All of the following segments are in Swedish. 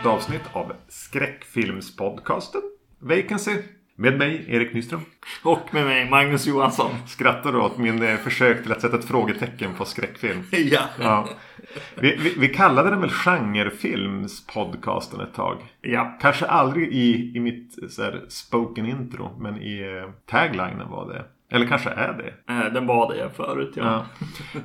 Nytt avsnitt av skräckfilmspodcasten Vacancy. Med mig, Erik Nyström. Och med mig, Magnus Johansson. Skrattar du åt min eh, försök till att sätta ett frågetecken på skräckfilm? Ja. Ja. Vi, vi, vi kallade den väl genrefilmspodcasten ett tag. Ja. Kanske aldrig i, i mitt så här, spoken intro, men i eh, taglinen var det. Eller kanske är det. Eh, Den var det förut, ja. Ja.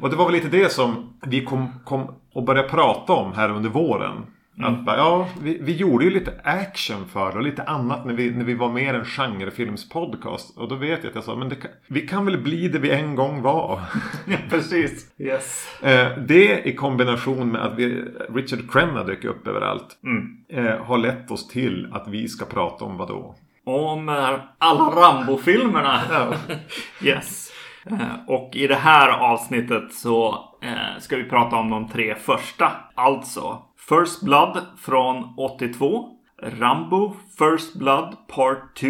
Och det var väl lite det som vi kom, kom och började prata om här under våren. Att bara, ja, vi, vi gjorde ju lite action för det och lite annat när vi, när vi var mer en genrefilmspodcast. Och då vet jag att jag sa, men det kan, vi kan väl bli det vi en gång var. Precis. Yes. Eh, det i kombination med att vi, Richard Crenna dök upp överallt. Mm. Eh, har lett oss till att vi ska prata om vad då? Om alla Rambo-filmerna. yes. Eh, Och i det här avsnittet så ska vi prata om de tre första. Alltså First Blood från 82. Rambo First Blood Part 2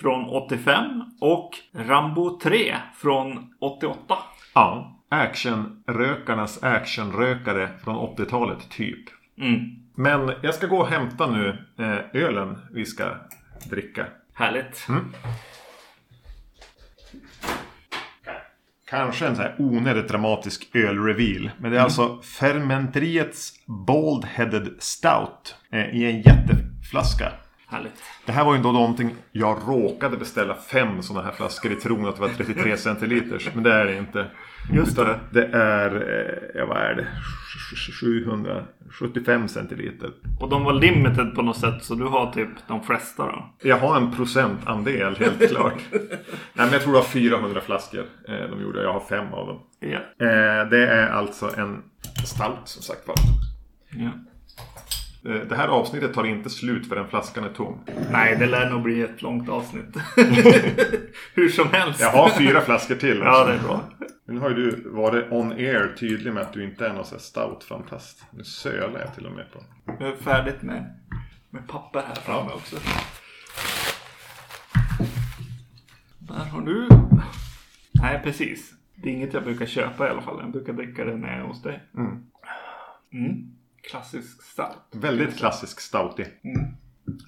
från 85. Och Rambo 3 från 88. Ja, actionrökarnas actionrökare från 80-talet typ. Mm. Men jag ska gå och hämta nu eh, ölen vi ska dricka. Härligt. Kanske en så här onödigt dramatisk ölreveal. Men det är alltså Fermenteriets Bald Headed Stout. Eh, I en jätteflaska. Härligt. Det här var ju då någonting jag råkade beställa fem sådana här flaskor i tron att det var 33 centiliters. Men det är det inte. Just det. Det är, eh, ja vad är det? 775 centiliter. Och de var limited på något sätt så du har typ de flesta då? Jag har en procentandel helt klart. Nej men jag tror det var 400 flaskor eh, de gjorde. Jag har fem av dem. Eh, det är alltså en stout som sagt var. ja. Eh, det här avsnittet tar inte slut förrän flaskan är tom. Nej, det lär nog bli ett långt avsnitt. Hur som helst. Jag har fyra flaskor till. Ja, det är bra. Nu har ju du varit on air tydlig med att du inte är någon sån stout-fantast. Nu sölar jag till och med på. Jag är färdigt med, med papper här framme också. Där har du. Nej, precis. Det är inget jag brukar köpa i alla fall. Jag brukar dricka det när jag är hos dig. Mm. Mm. Klassisk stout. Väldigt klassisk stoutig. Mm.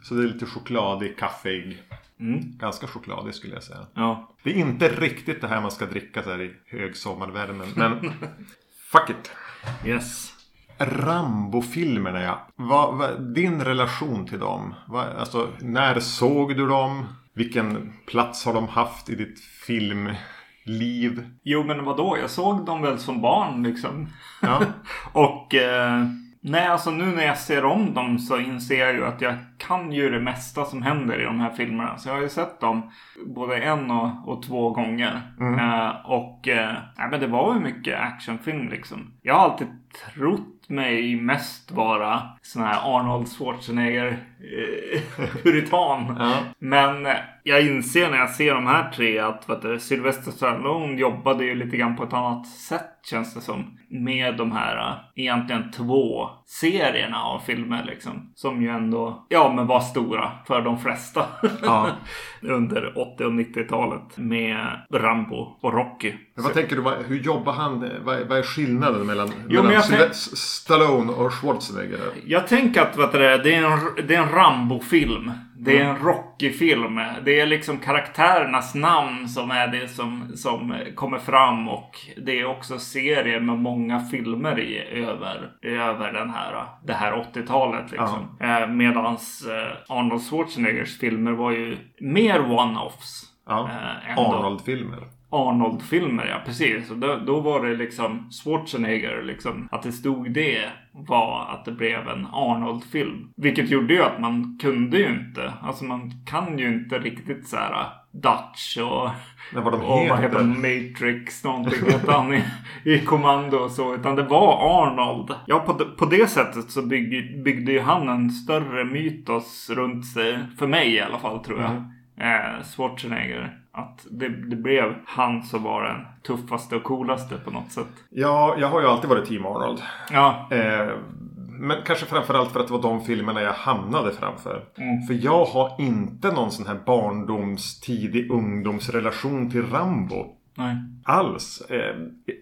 Så det är lite chokladig, kaffeig. Mm. Ganska chokladig skulle jag säga. Ja. Det är inte riktigt det här man ska dricka så här i hög sommarvärme. Men fuck it. Yes. Rambo-filmerna ja. Vad, vad, din relation till dem? Vad, alltså, när såg du dem? Vilken plats har de haft i ditt filmliv? Jo, men vadå? Jag såg dem väl som barn liksom. Ja. Och eh, nej, alltså nu när jag ser om dem så inser jag ju att jag kan ju det mesta som händer i de här filmerna. Så jag har ju sett dem både en och, och två gånger. Eh, och eh, nej, men det var ju mycket actionfilm liksom. Jag har alltid trott mig mest vara sån här Arnold Schwarzenegger eh, puritan. Ja. Men jag inser när jag ser de här tre att vet du, Sylvester Stallone jobbade ju lite grann på ett annat sätt känns det som. Med de här eh, egentligen två serierna av filmer liksom. Som ju ändå, ja men var stora för de flesta. Ja. Under 80 och 90-talet. Med Rambo och Rocky. Men vad tänker du, hur jobbar han? Vad, vad är skillnaden mellan, men mellan jag Sylve- tänk- Stallone och Schwarzenegger? Jag tänker att vet du, det, är en, det är en Rambo-film. Det är en Rocky-film. Det är liksom karaktärernas namn som är det som, som kommer fram. Och det är också serier med många filmer i över, över den här, det här 80-talet. Liksom. Eh, medans eh, Arnold Schwarzeneggers filmer var ju mer one-offs. Ja. Eh. Arnold-filmer. Arnold-filmer, ja precis. Och då, då var det liksom Schwarzenegger, liksom. Att det stod det var att det blev en Arnold-film. Vilket gjorde ju att man kunde ju inte, alltså man kan ju inte riktigt så här Dutch och, Men vad de och vad heter heter. Matrix någonting han i, i kommando och så. Utan det var Arnold. Ja, på, på det sättet så byggde, byggde ju han en större mytos runt sig. För mig i alla fall tror jag. Eh, Schwarzenegger. Att det, det blev han som var den tuffaste och coolaste på något sätt. Ja, jag har ju alltid varit Team Arnold. Ja, Eh, men kanske framförallt för att det var de filmerna jag hamnade framför. För jag har inte någon sån här barndoms, tidig ungdomsrelation till Rambo. nej. Alls. Eh,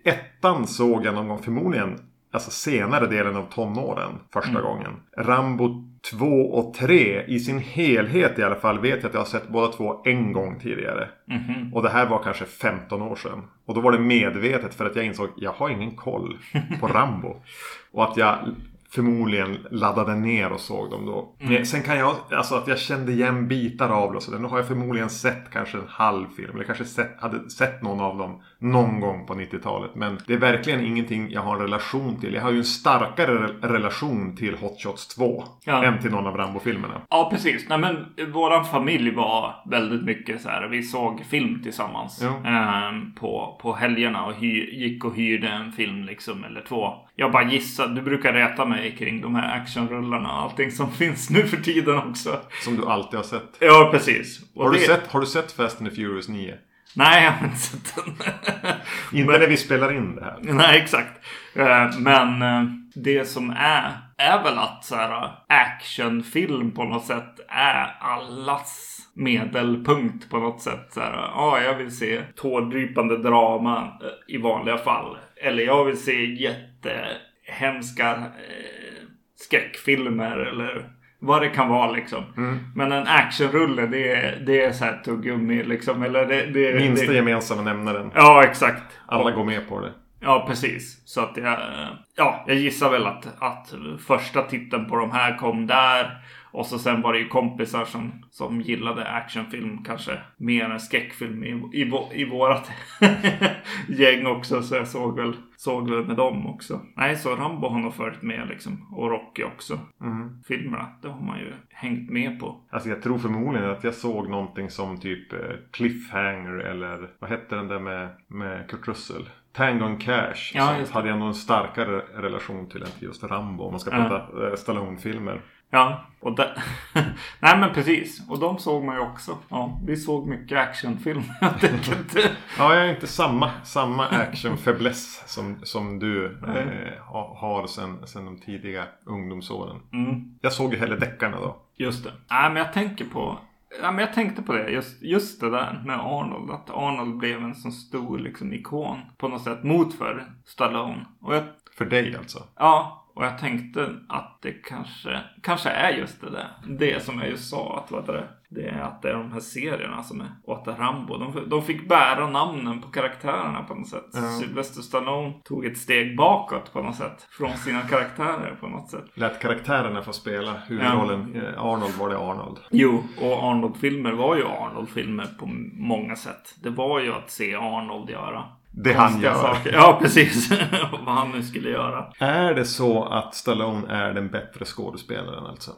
ettan såg jag någon gång förmodligen. alltså senare delen av tonåren första gången. Rambo 2 och 3 i sin helhet i alla fall vet jag att jag har sett båda två en gång tidigare. Och det här var kanske 15 år sedan. Och då var det medvetet för att jag insåg jag har ingen koll på Rambo. och att jag förmodligen laddade ner och såg dem då. Sen kan jag, alltså att jag kände igen bitar av det och sådär. Nu har jag förmodligen sett kanske en halv film. Eller kanske sett, hade sett någon av dem någon gång på 90-talet. Men det är verkligen ingenting jag har en relation till. Jag har ju en starkare re- relation till Hot Shots 2. Ja. Än till någon av Rambo-filmerna. Ja, precis. Nej, men våran familj var väldigt mycket så här. Vi såg film tillsammans Ja. ehm, på, på helgerna och hy, gick och hyrde en film liksom eller två. Jag bara gissar. Du brukar reta mig kring de här actionrullarna och allting som finns nu för tiden också. Som du alltid har sett. Ja, precis. Och Har du, det- sett, har du sett Fast and the Furious 9? Nej, jag har inte sett den. Inte när vi spelar in det här. Nej, exakt. Eh, Men eh, det som är, är väl att så här, actionfilm på något sätt är allas medelpunkt på något sätt. Så här, ja, jag vill se tårdrypande drama eh, i vanliga fall. Eller jag vill se jättehemska eh, skräckfilmer eller vad det kan vara liksom. Men en actionrulle det är, det är så här tuggummi liksom. Eller det, det, Minsta det, gemensamma nämnaren. Ja, exakt. Alla går med på det. Ja, precis. Så att jag, ja, jag gissar väl att, att första titeln på de här kom där. Och så sen var det ju kompisar som, som gillade actionfilm kanske mer än skräckfilm i, i, i vårat gäng också. Så jag såg väl, såg väl med dem också. Nej, så Rambo har nog följt med liksom. Och Rocky också. Filmerna, det har man ju hängt med på. Alltså jag tror förmodligen att jag såg någonting som typ eh, Cliffhanger eller vad hette den där med, med Kurt Russell? Tango and Cash. Ja, hade jag nog en starkare relation till än till just Rambo om man ska Ja. prata eh, Stallone-filmer. Ja, och där... Nej men precis. Och de såg man ju också. Ja, vi såg mycket actionfilm helt enkelt. Ja, jag är inte samma, samma action-fäbless som, som du eh, ha- har sen, sen de tidiga ungdomsåren. Mm. Jag såg ju hellre deckarna då. Just det. Nej, men jag tänker på... Ja, men jag tänkte på det. Just, just det där med Arnold. Att Arnold blev en sån stor liksom, ikon på något sätt mot för Stallone. Och jag, För dig alltså. ja, och jag tänkte att det kanske, kanske är just det där. Det som jag just sa. Att vad det, det är att det är de här serierna som är... Är Rambo. De, de fick bära namnen på karaktärerna på något sätt. Sylvester Stallone tog ett steg bakåt på något sätt. Från sina karaktärer på något sätt. Lät karaktärerna få spela huvudrollen. Eh, Arnold var det Arnold. Jo, och Arnold-filmer var ju Arnold-filmer på många sätt. Det var ju att se Arnold göra Det han gör. saker. Ja, precis. Vad han nu skulle göra. Är det så att Stallone är den bättre skådespelaren alltså?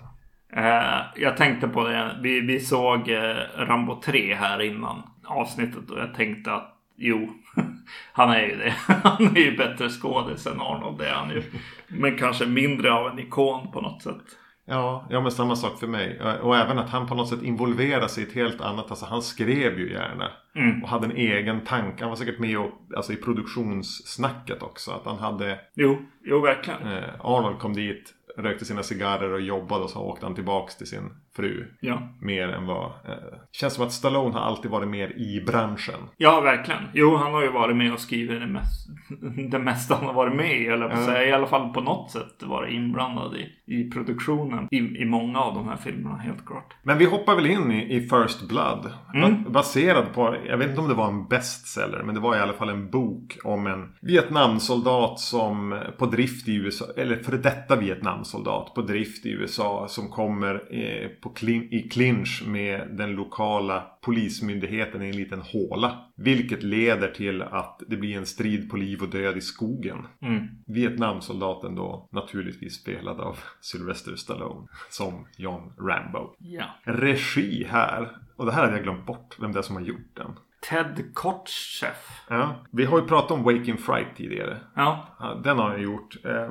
Eh, jag tänkte på det. Vi, vi såg eh, Rambo 3 här innan avsnittet och jag tänkte att jo, han är ju det. Han är ju bättre skådis än Arnold, det är han ju. Men kanske mindre av en ikon på något sätt. Ja, ja men samma sak för mig. Och även att han på något sätt involverar sig i ett helt annat. Alltså han skrev ju gärna. Mm. Och hade en egen tanke. Han var säkert med och, alltså, i produktionssnacket också. Att han hade Jo, jo verkligen. eh, Arnold kom dit, rökte sina cigarrer och jobbade och så åkte han tillbaks till sin fru. Ja. Mer än vad... Eh, känns som att Stallone har alltid varit mer i branschen. Ja, verkligen. Jo, han har ju varit med och skrivit det, mest, det mesta han har varit med i. Eller på säga. I alla fall på något sätt varit inblandad i, i produktionen. I, I många av de här filmerna, helt klart. Men vi hoppar väl in i, i First Blood. Mm. Ba- Baserad på, jag vet inte om det var en bestseller, men det var i alla fall en bok om en Vietnamsoldat som på drift i USA, eller före detta Vietnamsoldat på drift i USA som kommer eh, på klin, i clinch med den lokala polismyndigheten i en liten håla. Vilket leder till att det blir en strid på liv och död i skogen. Mm. Vietnamsoldaten då naturligtvis spelad av Sylvester Stallone som John Rambo. Ja. Regi här. Och det här hade jag glömt bort. Vem det är som har gjort den. Ted Kotcheff. Ja, vi har ju pratat om Waking Fright tidigare. Ja. Den har han gjort. Eh,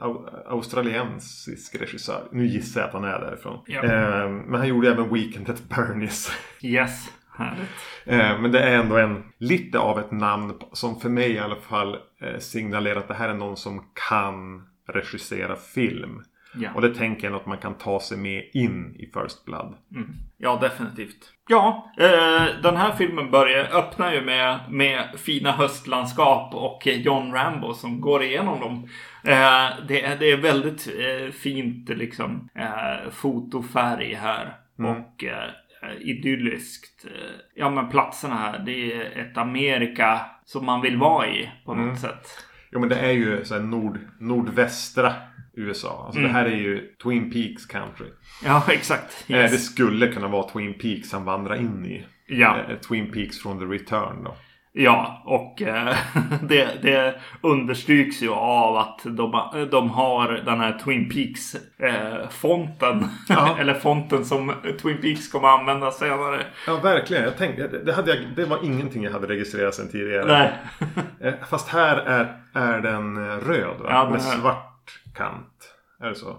au, australiensisk regissör. Nu gissar jag att han är därifrån. Ja. Eh, men han gjorde även Weekend at Bernies. Yes. Härligt. Eh, men det är ändå en, lite av ett namn som för mig i alla fall eh, signalerar att det här är någon som kan regissera film. Ja. Och det tänker jag att man kan ta sig med in i First Blood. Mm. Ja, definitivt. Ja, eh, den här filmen börjar, öppnar ju med, med fina höstlandskap och John Rambo som går igenom dem. Eh, det, är- det är väldigt eh, fint liksom eh, fotofärg här. Och eh, idylliskt. Eh, ja, men platserna här. Det är ett Amerika som man vill vara i på något sätt. Jo men det är ju så nord, nordvästra USA. Alltså det här är ju Twin Peaks country. Ja, exakt. Eh, Yes. Det skulle kunna vara Twin Peaks han vandrar in i. Ja. Eh, Twin Peaks från The Return då. Ja, och eh, det, det understryks ju av att de, de har den här Twin Peaks-fonten. Ja. Eller fonten som Twin Peaks kommer använda senare. Ja verkligen. Jag tänkte, det, hade jag, det var ingenting jag hade registrerat sedan tidigare. Nej. Eh, Fast här är, är den eh, röd va? Ja, Med är- svart kant. Är det så?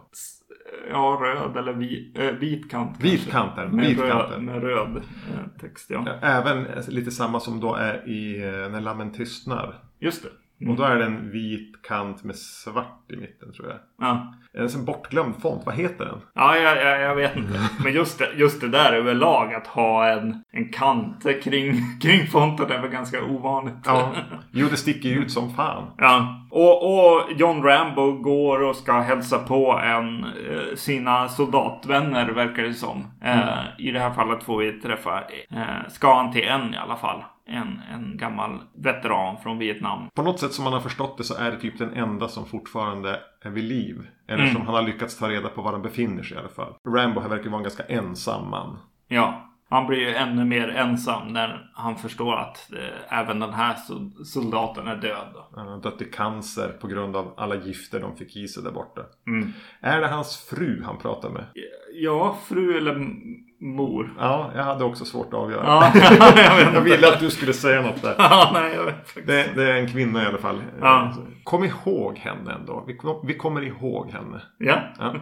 Ja, röd eller vit, äh, vit kant. Vit kant är Med vit röd, med röd eh, text, ja. Även eh, lite samma som då är i eh, När lammen tystnar. Just det. Och då är det en vit kant med svart i mitten tror jag. Ja, En sån bortglömd font. Vad heter den? ja jag, jag, jag vet inte. Men just det, just det där överlag att ha en, en kant kring, kring fonten är väl ganska ovanligt. Ja. Jo, det sticker ju ut som fan. Ja, och, och John Rambo går och ska hälsa på en, eh, sina soldatvänner verkar det som. Eh, I det här fallet får vi träffa, eh, ska han till en i alla fall. En, en gammal veteran från Vietnam. På något sätt som man har förstått det så är det typ den enda som fortfarande är vid liv. Eller som han har lyckats ta reda på var han befinner sig i alla fall. Rambo här verkar vara en ganska ensam man. Ja, han blir ju ännu mer ensam när han förstår att eh, även den här sol- soldaten är död. Han har dött i cancer på grund av alla gifter de fick i sig där borta. Mm. Är det hans fru han pratar med? Ja, fru eller mor. Ja, jag hade också svårt att avgöra. Ja, jag Jag ville att du skulle säga något där. Ja, nej, jag vet. Det, det är en kvinna i alla fall. Ja. Kom ihåg henne ändå. Vi, vi kommer ihåg henne. Ja. Ja.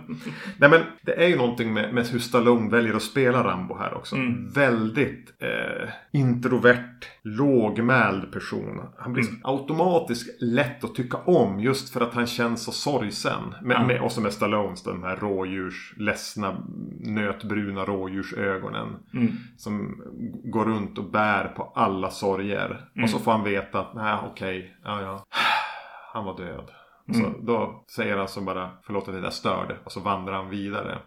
Nej men det är ju någonting med, med hur Stallone väljer att spela Rambo här också. Väldigt eh, introvert, lågmäld person. Han blir så automatiskt lätt att tycka om just för att han känns så sorgsen. Med, med, och så med Stallones, de här rådjurs, ledsna, nötbruna rådjursögonen. Som går runt och bär på alla sorger. Och så får han veta att, nej okej, ja ja. Han var död. Och Så då säger han som bara förlåt att det där störde och så vandrar han vidare.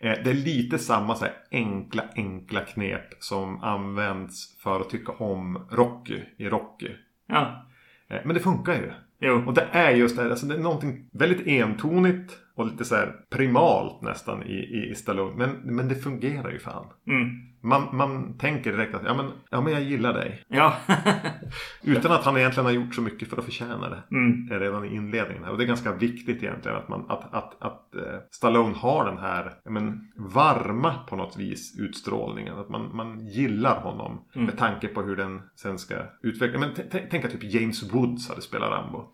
Eh, Det är lite samma så enkla enkla knep som används för att tycka om Rocky i Rocky. Ja. Eh, Men det funkar ju. Jo. Och det är just det alltså det är någonting väldigt entonigt och lite så här primalt nästan i, i, i Stallone. Men, men det fungerar ju fan. Mm. Man, man tänker direkt att ja men, ja men jag gillar dig. Ja. Utan att han egentligen har gjort så mycket för att förtjäna det. Mm. Redan i inledningen. här. Och det är ganska viktigt egentligen att, man, att, att, att eh, Stallone har den här men, varma på något vis utstrålningen. Att man, man gillar honom med tanke på hur den sen ska utvecklas. Men tänk att typ James Woods hade spelat Rambo.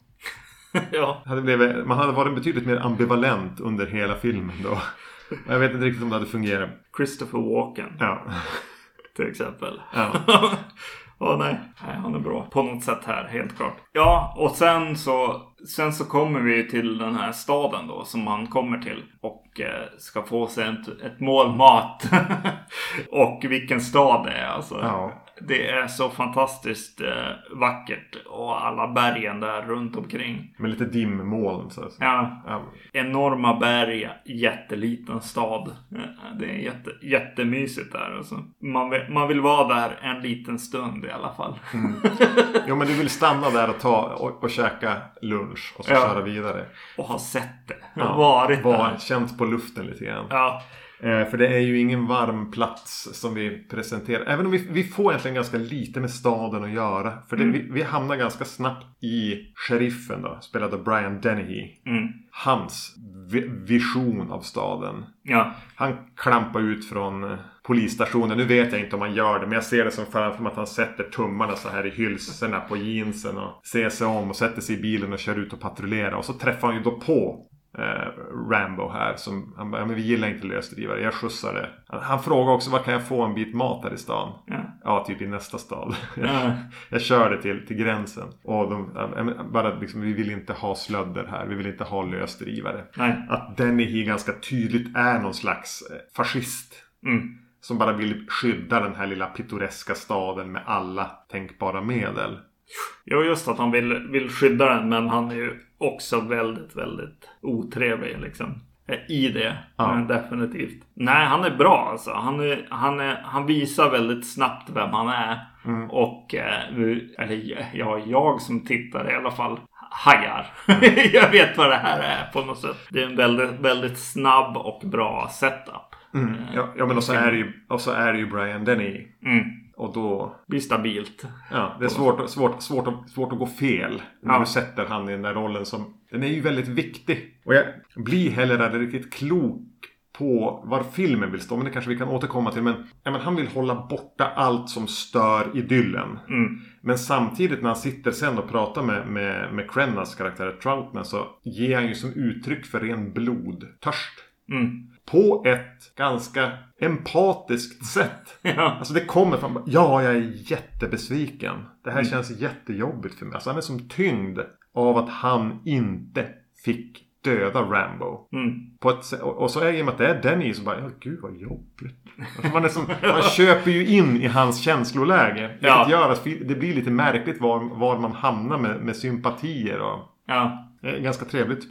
ja. Hade blivit, man hade varit betydligt mer ambivalent under hela filmen då. Jag vet inte riktigt om det hade fungerat. Christopher Walken Ja. till exempel. Ja. Åh nej. nej, han är bra på något sätt här, helt klart. Ja, och sen så, sen så kommer vi till den här staden då som han kommer till. Och eh, ska få sig ett, ett mål mat. och vilken stad det är alltså. Ja. Det är så fantastiskt eh, vackert. Och alla bergen där runt omkring. Med lite dimmoln så. så. Ja, Ja. enorma berg, jätteliten stad. Eh, Det är jätte, jättemysigt där. Alltså. Man, vill, man vill vara där en liten stund i alla fall. Jo men du vill stanna där och ta och, och käka lunch och så Ja. köra vidare. Och ha sett det. Ja, Varit Var, där. känt på luften lite grann. Ja. Eh, för det är ju ingen varm plats som vi presenterar. Även om vi, vi får egentligen ganska lite med staden att göra. För det, vi, vi hamnar ganska snabbt i sheriffen då, spelad av Brian Dennehy. Mm. Hans vi, vision av staden. Ja. Han klampar ut från eh, polisstationen. Nu vet jag inte om han gör det. Men jag ser det som framför mig att han sätter tummarna så här i hylsorna på jeansen. Och ser sig om och sätter sig i bilen och kör ut och patrullerar. Och så träffar han ju då på Rambo här. Som, han bara, men vi gillar inte lösdrivare, jag skjutsar det. Han, han frågar också, var kan jag få en bit mat här i stan? Ja. Ja, typ i nästa stad. Ja. jag kör det till, till gränsen. Och de, bara liksom, vi vill inte ha slödder här, vi vill inte ha lösdrivare. Nej. Att Denny ganska tydligt är någon slags eh, fascist. Mm. Som bara vill skydda den här lilla pittoreska staden med alla tänkbara medel. Jo, just att han vill, vill skydda den. Men han är ju också väldigt, väldigt otrevlig liksom. Eh, I det. Ja. Men definitivt. Nej, han är bra alltså. Han, är, han, är, han visar väldigt snabbt vem han är. Och, eh, eller ja, jag som tittar i alla fall hajar. jag vet vad det här är på något sätt. Det är en väldigt, väldigt snabb och bra setup. Mm. Ja, ja men och så, är det ju, och så är det ju Brian Denny. Mm. Och då... Det blir stabilt. Ja, det är svårt, svårt, svårt, att, svårt att gå fel. När Ja. du sätter han i den där rollen som... Den är ju väldigt viktig. Och jag blir heller aldrig riktigt klok på var filmen vill stå. Men det kanske vi kan återkomma till. Men, ja, men han vill hålla borta allt som stör idyllen. Mm. Men samtidigt när han sitter sen och pratar med, med, med Krennas karaktär Troutman så ger han ju som uttryck för ren blodtörst. Mm. På ett ganska empatiskt sätt. Ja. Alltså det kommer från, ja jag är jättebesviken. Det här känns jättejobbigt för mig. Alltså han är som tyngd av att han inte fick döda Rambo. Mm. På ett, och så är det i och med att det är Denny som bara, ja gud vad jobbigt. Alltså man, som, man köper ju in i hans känsloläge. Vilket Ja. gör att det blir lite märkligt var, var man hamnar med, med sympatier. Och, ja. är ganska trevligt.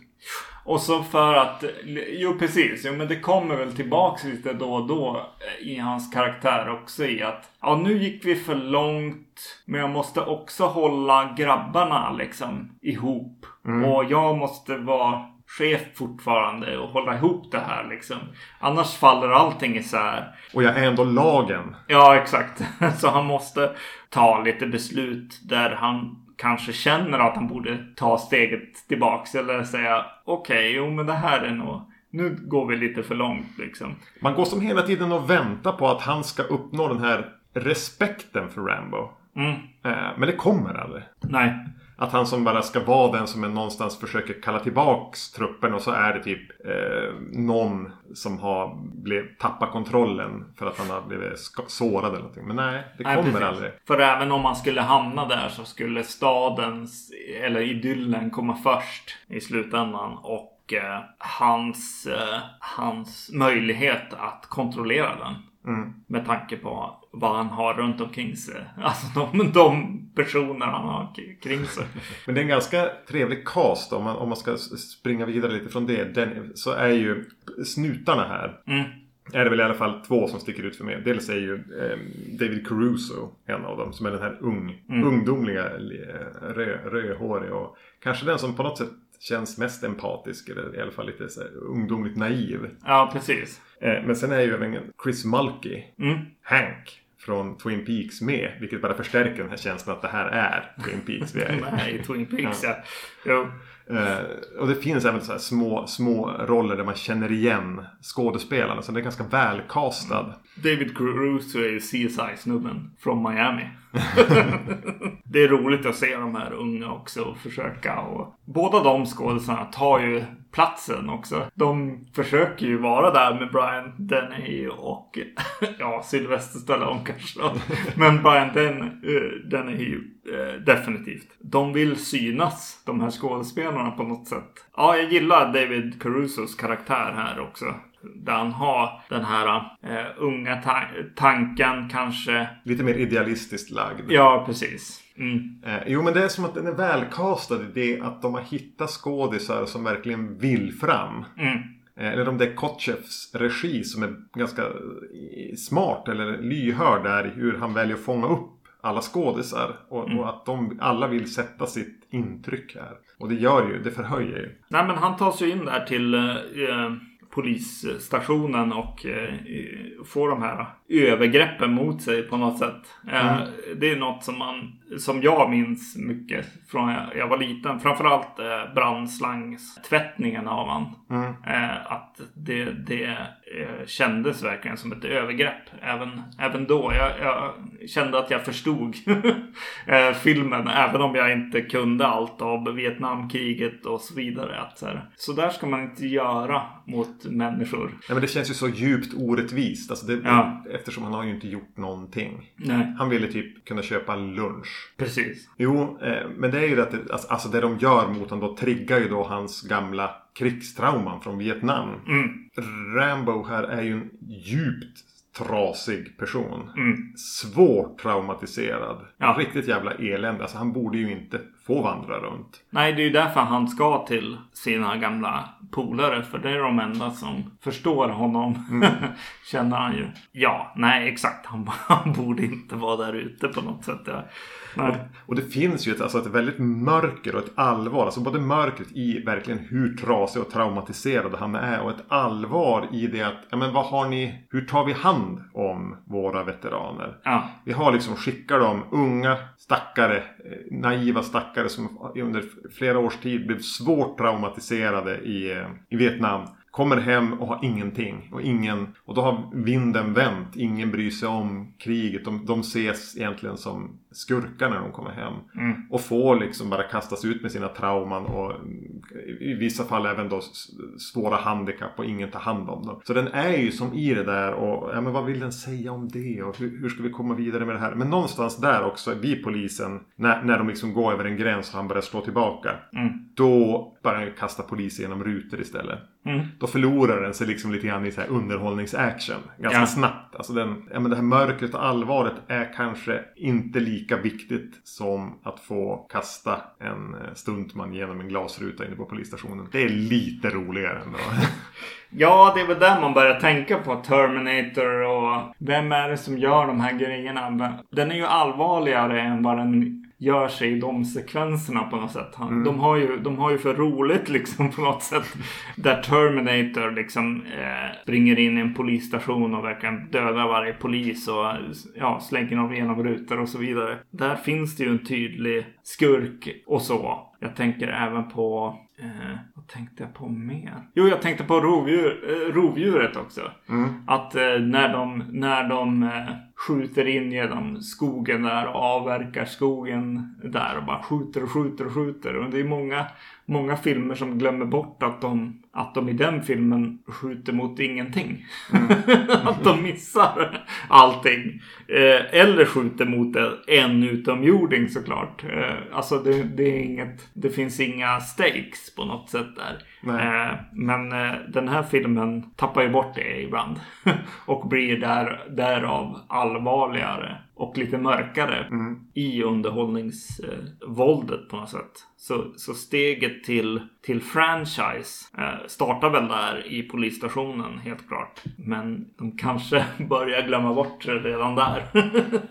Och så för att, jo precis, jo men det kommer väl tillbaks lite då och då i hans karaktär också i att ja nu gick vi för långt men jag måste också hålla grabbarna liksom ihop. Och jag måste vara chef fortfarande och hålla ihop det här liksom. Annars faller allting isär. Och jag är ändå lagen. Ja, exakt. Så han måste ta lite beslut där han kanske känner att han borde ta steget tillbaks eller säga okej, jo men det här är nog nu går vi lite för långt liksom. Man går som hela tiden och väntar på att han ska uppnå den här respekten för Rambo. Mm. Eh, Men det kommer aldrig. Nej. Att han som bara ska vara den som är någonstans försöker kalla tillbaks truppen och så är det typ eh, någon som har blev, tappat kontrollen för att han har blivit sårad eller någonting. Men nej, det Nej, kommer precis. aldrig. För även om man skulle hamna där så skulle stadens eller idyllen komma först i slutändan. Och eh, hans, eh, hans möjlighet att kontrollera den. Mm. Med tanke på vad han har runt omkring sig. Alltså de, de personer han har kring sig. Men det är en ganska trevlig cast om man, om man ska springa vidare lite från det. Den, så är ju snutarna här. Mm. Är det väl i alla fall två som sticker ut för mig. Dels är ju eh, David Caruso en av dem. Som är den här ung, ungdomliga, eh, rö, rödhårig och kanske den som på något sätt känns mest empatisk. Eller i alla fall lite så här, ungdomligt naiv. Ja, precis. Eh, men sen är ju även Chris Mulkey, Mm. Hank från Twin Peaks med. Vilket bara förstärker den här känslan att det här är Twin Peaks vi är i. Nej, Twin Peaks ja. Jo. Eh, och det finns även så små, små roller där man känner igen skådespelarna. Så det är ganska välkastad. David Caruso är ju CSI-snubben från Miami. det är roligt att se de här unga också och försöka. Och båda de skådespelarna tar ju platsen också. De försöker ju vara där med Brian Denny och ja, Sylvester Stallone kanske då. Men Brian Den, eh, Denny eh, definitivt. De vill synas, de här skådespelarna på något sätt. Ja, jag gillar David Carusos karaktär här också. Där han har den här eh, unga ta- tanken kanske. Lite mer idealistiskt lagd. Ja, precis. Mm. Eh, jo men det är som att den är välkastad i det att de har hittat skådisar som verkligen vill fram. Mm. Eh, Eller om det är Kotchefs regi som är ganska eh, smart eller lyhörd där hur han väljer att fånga upp alla skådisar. Och, och att de alla vill sätta sitt intryck här. Och det gör ju, det förhöjer ju. Nej, men han tar sig in där till eh, polisstationen och eh, får de här övergreppen mot sig på något sätt. Eh, Det är något som man som jag minns mycket från jag, jag var liten. Framförallt eh, brandslangstvättningen av han. Mm. Att det, det eh, kändes verkligen som ett övergrepp. Även, även då. Jag, jag kände att jag förstod eh, filmen. Även om jag inte kunde allt av Vietnamkriget och så vidare. Att så, här, så där ska man inte göra mot människor. Ja, men det känns ju så djupt orättvist. Alltså det, Ja. Eftersom han har ju inte gjort någonting. Nej, Han ville typ kunna köpa lunch. precis. Jo, eh, men det är ju det att det, alltså, alltså det de gör mot honom då triggar ju då hans gamla krigstrauman från Vietnam. Mm, Rambo här är ju en djupt trasig person. mm. Svårt traumatiserad. Ja. Riktigt jävla elände. Alltså han borde ju inte få vandra runt. Nej, det är ju därför han ska till sina gamla polare. För det är de enda som förstår honom. Känner han ju. Ja, nej exakt. Han, han borde inte vara där ute på något sätt. Ja. Nej. Och det finns ju ett, alltså ett väldigt mörker och ett allvar. Alltså både mörkret i verkligen hur trasig och traumatiserad han är. Och ett allvar i det att, ja men vad har ni, hur tar vi hand om våra veteraner? Ja, Vi har liksom skickat dem, unga stackare, eh, naiva stackare som under flera års tid blev svårt traumatiserade i, eh, i Vietnam. Kommer hem och har ingenting. Och, ingen, och då har vinden vänt. Ingen bryr sig om kriget. De, de ses egentligen som skurkar när de kommer hem. Mm. Och får liksom bara kastas ut med sina trauman och i vissa fall även då svåra handikapp och ingen tar hand om dem. Så den är ju som i det där och ja, men vad vill den säga om det och hur, hur ska vi komma vidare med det här? Men någonstans där också, vi polisen, när, när de liksom går över en gräns och han börjar slå tillbaka. Mm. Då börjar han kasta poliser genom rutor istället. Mm. Då förlorar den sig liksom lite grann i så här underhållningsaction. Ganska Ja. snabbt. Alltså den, ja, men det här mörkret och allvaret är kanske inte lika viktigt som att få kasta en eh, stuntman genom en glasruta inne på polisstationen. Det är lite roligare ändå. Ja, det är väl där man börjar tänka på Terminator och vem är det som gör de här grejerna? Men Den är ju allvarligare än vad den gör sig i de sekvenserna på något sätt. Han, de, har ju, de har ju för roligt liksom på något sätt. Där Terminator liksom eh, springer in i en polisstation och verkligen dödar varje polis och ja, slänger dem genom rutor och så vidare. Där finns det ju en tydlig skurk och så. Jag tänker även på Eh, vad tänkte jag på mer? Jo, jag tänkte på rovdjur, eh, rovdjuret också. Mm. Att eh, när de, när de eh, skjuter in genom skogen där och avverkar skogen där och bara skjuter och skjuter och skjuter. Och det är många, många filmer som glömmer bort att de, att de i den filmen skjuter mot ingenting. att de missar allting. Eh, eller skjuter mot en utomjording såklart. Eh, alltså det, det är inget, det finns inga stakes på något sätt där. Eh, men eh, den här filmen tappar ju bort det ibland. och blir där, därav allvarligare och lite mörkare Mm. i underhållningsvåldet på något sätt. Så, så steget till, till franchise eh, startar väl där i polisstationen helt klart. Men de kanske börjar glömma bort det redan där.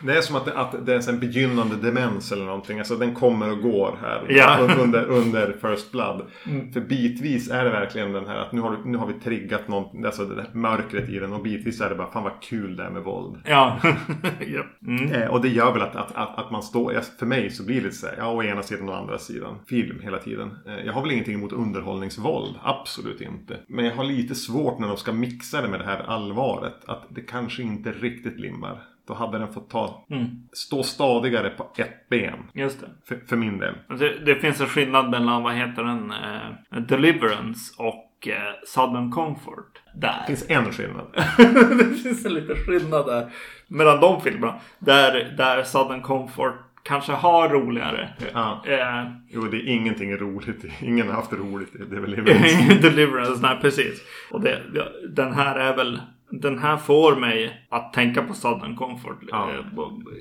Det är som att det, att det är en begynnande demens eller någonting. Alltså den kommer och går här Ja. un- under, under First Blood. Mm. För bitvis är det verkligen den här att nu har, nu har vi triggat något, alltså det mörkret i den och bitvis är det bara fan vad kul det är med våld. ja. ja. Mm. Eh, och det gör väl att, att, att, att man står, för mig så blir det lite så här, ja å ena sidan och andra sidan. Film hela tiden. Eh, jag har väl ingenting emot underhållningsvåld, absolut inte. Men jag har lite svårt när de ska mixa det med det här allvaret. Att det kanske inte riktigt limmar. Då hade den fått ta, Mm. stå stadigare på ett ben. Just det. För, för min del. Det, det finns en skillnad mellan, vad heter den, eh, Deliverance och eh, Southern Comfort. Där. Det finns en skillnad. det finns en liten skillnad där. Mellan de filmerna. Där, där Southern Comfort kanske har roligare. Ja. Eh, Jo, det är ingenting roligt. Ingen har haft roligt i Deliverance. Deliverance, nej precis. Och det, den här är väl den här får mig att tänka på Southern Comfort Ja. eh,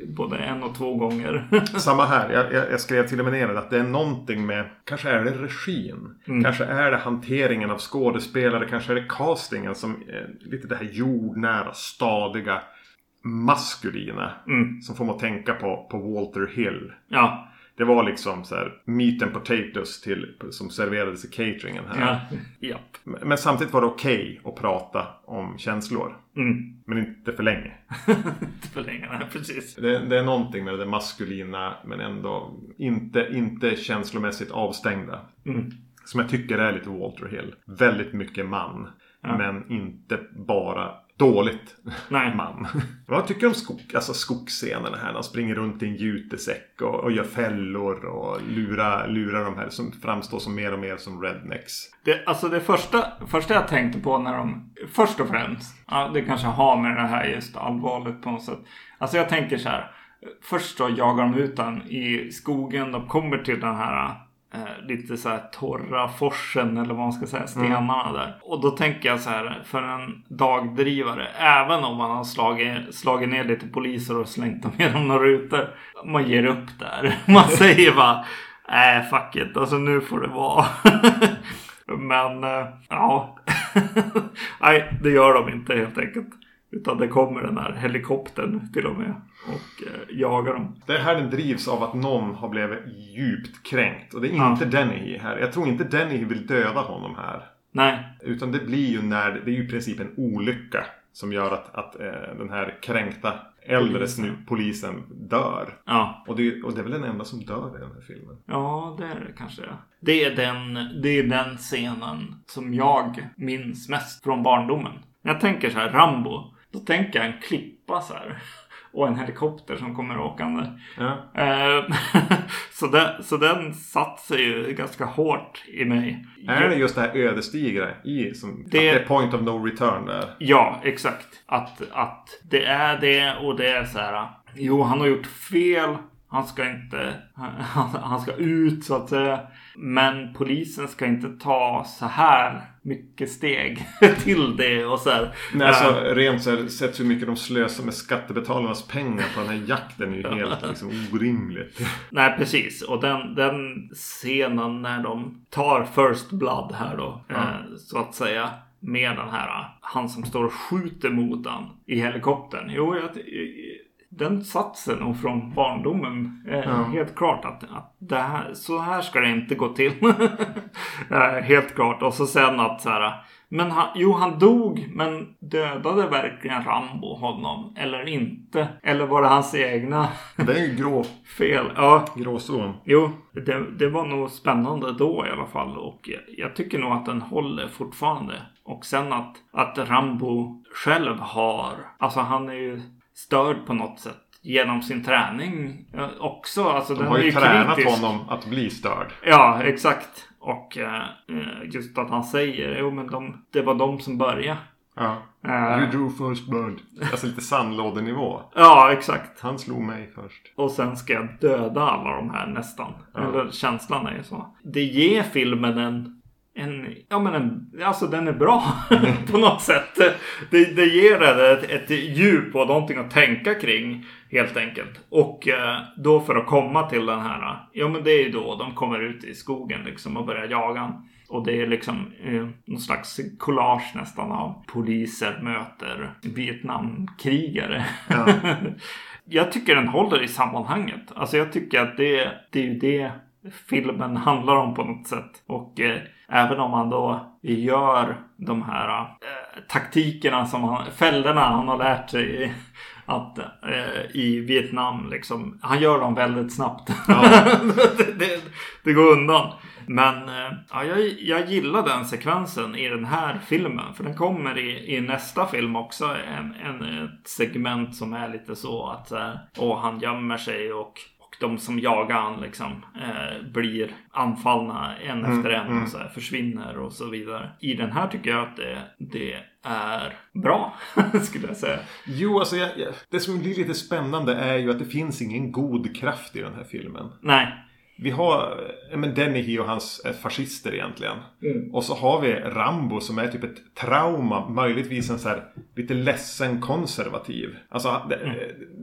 både en och två gånger. Samma här. Jag, jag, jag skrev till och med ner det, att det är någonting med, kanske är det regin. Kanske är det hanteringen av skådespelare. Kanske är det castingen som är lite det här jordnära, stadiga, maskulina. Mm. Som får mig att tänka på, på Walter Hill. ja, Det var liksom så här meat and potatoes till, som serverades i cateringen här. Ja. Japp. Men samtidigt var det okej att prata om känslor. Mm. Men inte för länge. Inte för länge, nej, precis. Det, det är någonting med det maskulina men ändå inte, inte känslomässigt avstängda. Mm. Som jag tycker är lite Walter Hill. Väldigt mycket man. Ja. Men inte bara dåligt Nej. man. Vad tycker du om skog, alltså skogsscenerna här? När han springer runt i en jutesäck och, och gör fällor och lurar, lurar de här som framstår som mer och mer som rednecks. Det, alltså det första, första jag tänkte på när de... Först och främst. Ja, det kanske har med det här just allvarligt på något sätt. Alltså jag tänker så här. Först då jagar de ut den i skogen. De kommer till den här lite så här torra forsen eller vad man ska säga. Stenarna där. Och då tänker jag så här. För en dagdrivare. Även om man har slagit, slagit ner lite poliser och slängt dem genom några rutor. Man ger upp där. Man säger bara. Nej, fuck it. Alltså nu får det vara. Men eh, ja. Nej, det gör de inte helt enkelt. Utan det kommer den här helikoptern till och med. Och eh, jagar dem. Det här den drivs av att någon har blivit djupt kränkt. Och det är Ja. inte Denny här. Jag tror inte Denny vill döda honom här. Nej, Utan det blir ju när, det är ju i princip en olycka. Som gör att, att eh, den här kränkta äldre Polisen. polisen. dör. ja. Och det, och det är väl den enda som dör i den här filmen. Ja, det är det kanske. Det är, den, det är den scenen som jag minns mest från barndomen. Jag tänker så här, Rambo. Då tänker jag en klippa så här. Och en helikopter som kommer åkande. Ja. Eh, så, den, så den satt sig ju ganska hårt i mig. Är det just det här ödesdigra i som... Det- Att det är point of no return där. Ja, exakt. Att, att det är det och det är så här. Jo, han har gjort fel. Han ska inte... Han, han ska ut så att säga. Men polisen ska inte ta så här mycket steg till det och så här. Nej, alltså rent så här, sett hur mycket de slösar med skattebetalarnas pengar på den här jakten är ju helt liksom orimligt. Nej, precis. Och den, den scenen när de tar First Blood här då. Eh, så att säga. Med den här. Han som står och skjuter mot han i helikoptern. Jo, jag, den satsen nog från barndomen. Eh, Ja. Helt klart att, att det här, så här ska det inte gå till. eh, helt klart. Och så sen att så här. Men han, jo, han dog, men dödade verkligen Rambo honom? Eller inte? Eller var det hans egna Det är ju grå, fel? Ja, gråzon. Jo, det, det var nog spännande då i alla fall. Och jag, jag tycker nog att den håller fortfarande. Och sen att, att Rambo själv har, alltså han är ju störd på något sätt genom sin träning eh, också. Alltså De har ju tränat kritisk. honom att bli störd. Ja, exakt. Och eh, eh, just att han säger, jo men de, det var de som började. Ja. Eh, You drew first blood. Alltså lite sandlådenivå. ja, exakt. Han slog mig först. Och sen ska jag döda alla de här nästan. Ja. Eller känslan är ju så. Det ger filmen en... En, ja men en, alltså den är bra på något sätt. Det, det ger ett, ett djup och någonting att tänka kring helt enkelt. Och eh, då för att komma till den här, ja men det är ju då de kommer ut i skogen liksom och börjar jaga. Och det är liksom eh, någon slags collage nästan av poliser möter Vietnamkrigare. Ja. jag tycker den håller i sammanhanget. Alltså jag tycker att det, det är ju det filmen handlar om på något sätt. Och eh, även om han då gör de här eh, taktikerna som han, fällorna han har lärt sig att eh, i Vietnam liksom. Han gör dem väldigt snabbt. det, det, det går undan. Men eh, ja, jag, jag gillar den sekvensen i den här filmen. För den kommer i, i nästa film också. En, en, ett segment som är lite så att eh, åh, han gömmer sig och, och de som jagar han liksom eh, blir anfallna en efter en och så här, försvinner och så vidare. I den här tycker jag att det, det är bra, skulle jag säga. Jo, alltså jag, jag, det som blir lite spännande är ju att det finns ingen god kraft i den här filmen. Nej, Vi har eh, men Dennehy och hans eh, fascister egentligen. Mm. Och så har vi Rambo som är typ ett trauma. Möjligtvis en så här lite ledsen konservativ. Alltså det, Mm.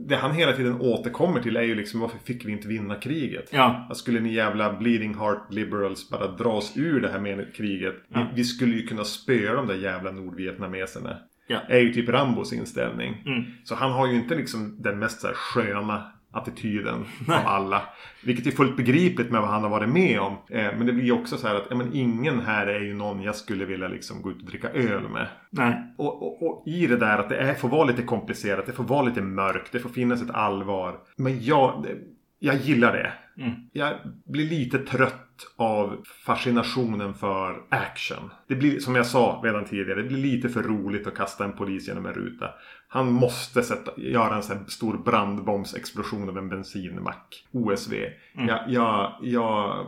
det han hela tiden återkommer till är ju liksom varför fick vi inte vinna kriget? ja, Att skulle ni jävla bleeding heart liberals bara dra oss ur det här med kriget. Vi, vi skulle ju kunna spöa de där jävla nordvietnameserna. Ja. Är ju typ Rambos inställning. Mm. Så han har ju inte liksom den mest så här sköna attityden av alla. Vilket är fullt begripligt med vad han har varit med om. Eh, men det blir också så här att ja, men ingen här är ju någon jag skulle vilja liksom gå ut och dricka öl med. Nej. Och, och, och i det där att det är, får vara lite komplicerat, det får vara lite mörkt, det får finnas ett allvar. Men jag, jag gillar det. Mm. Jag blir lite trött av fascinationen för action. Det blir som jag sa redan tidigare. Det blir lite för roligt att kasta en polis genom en ruta. Han måste sätta, göra en sån här stor brandbombsexplosion av en bensinmack. OSV. Mm. Jag, jag, jag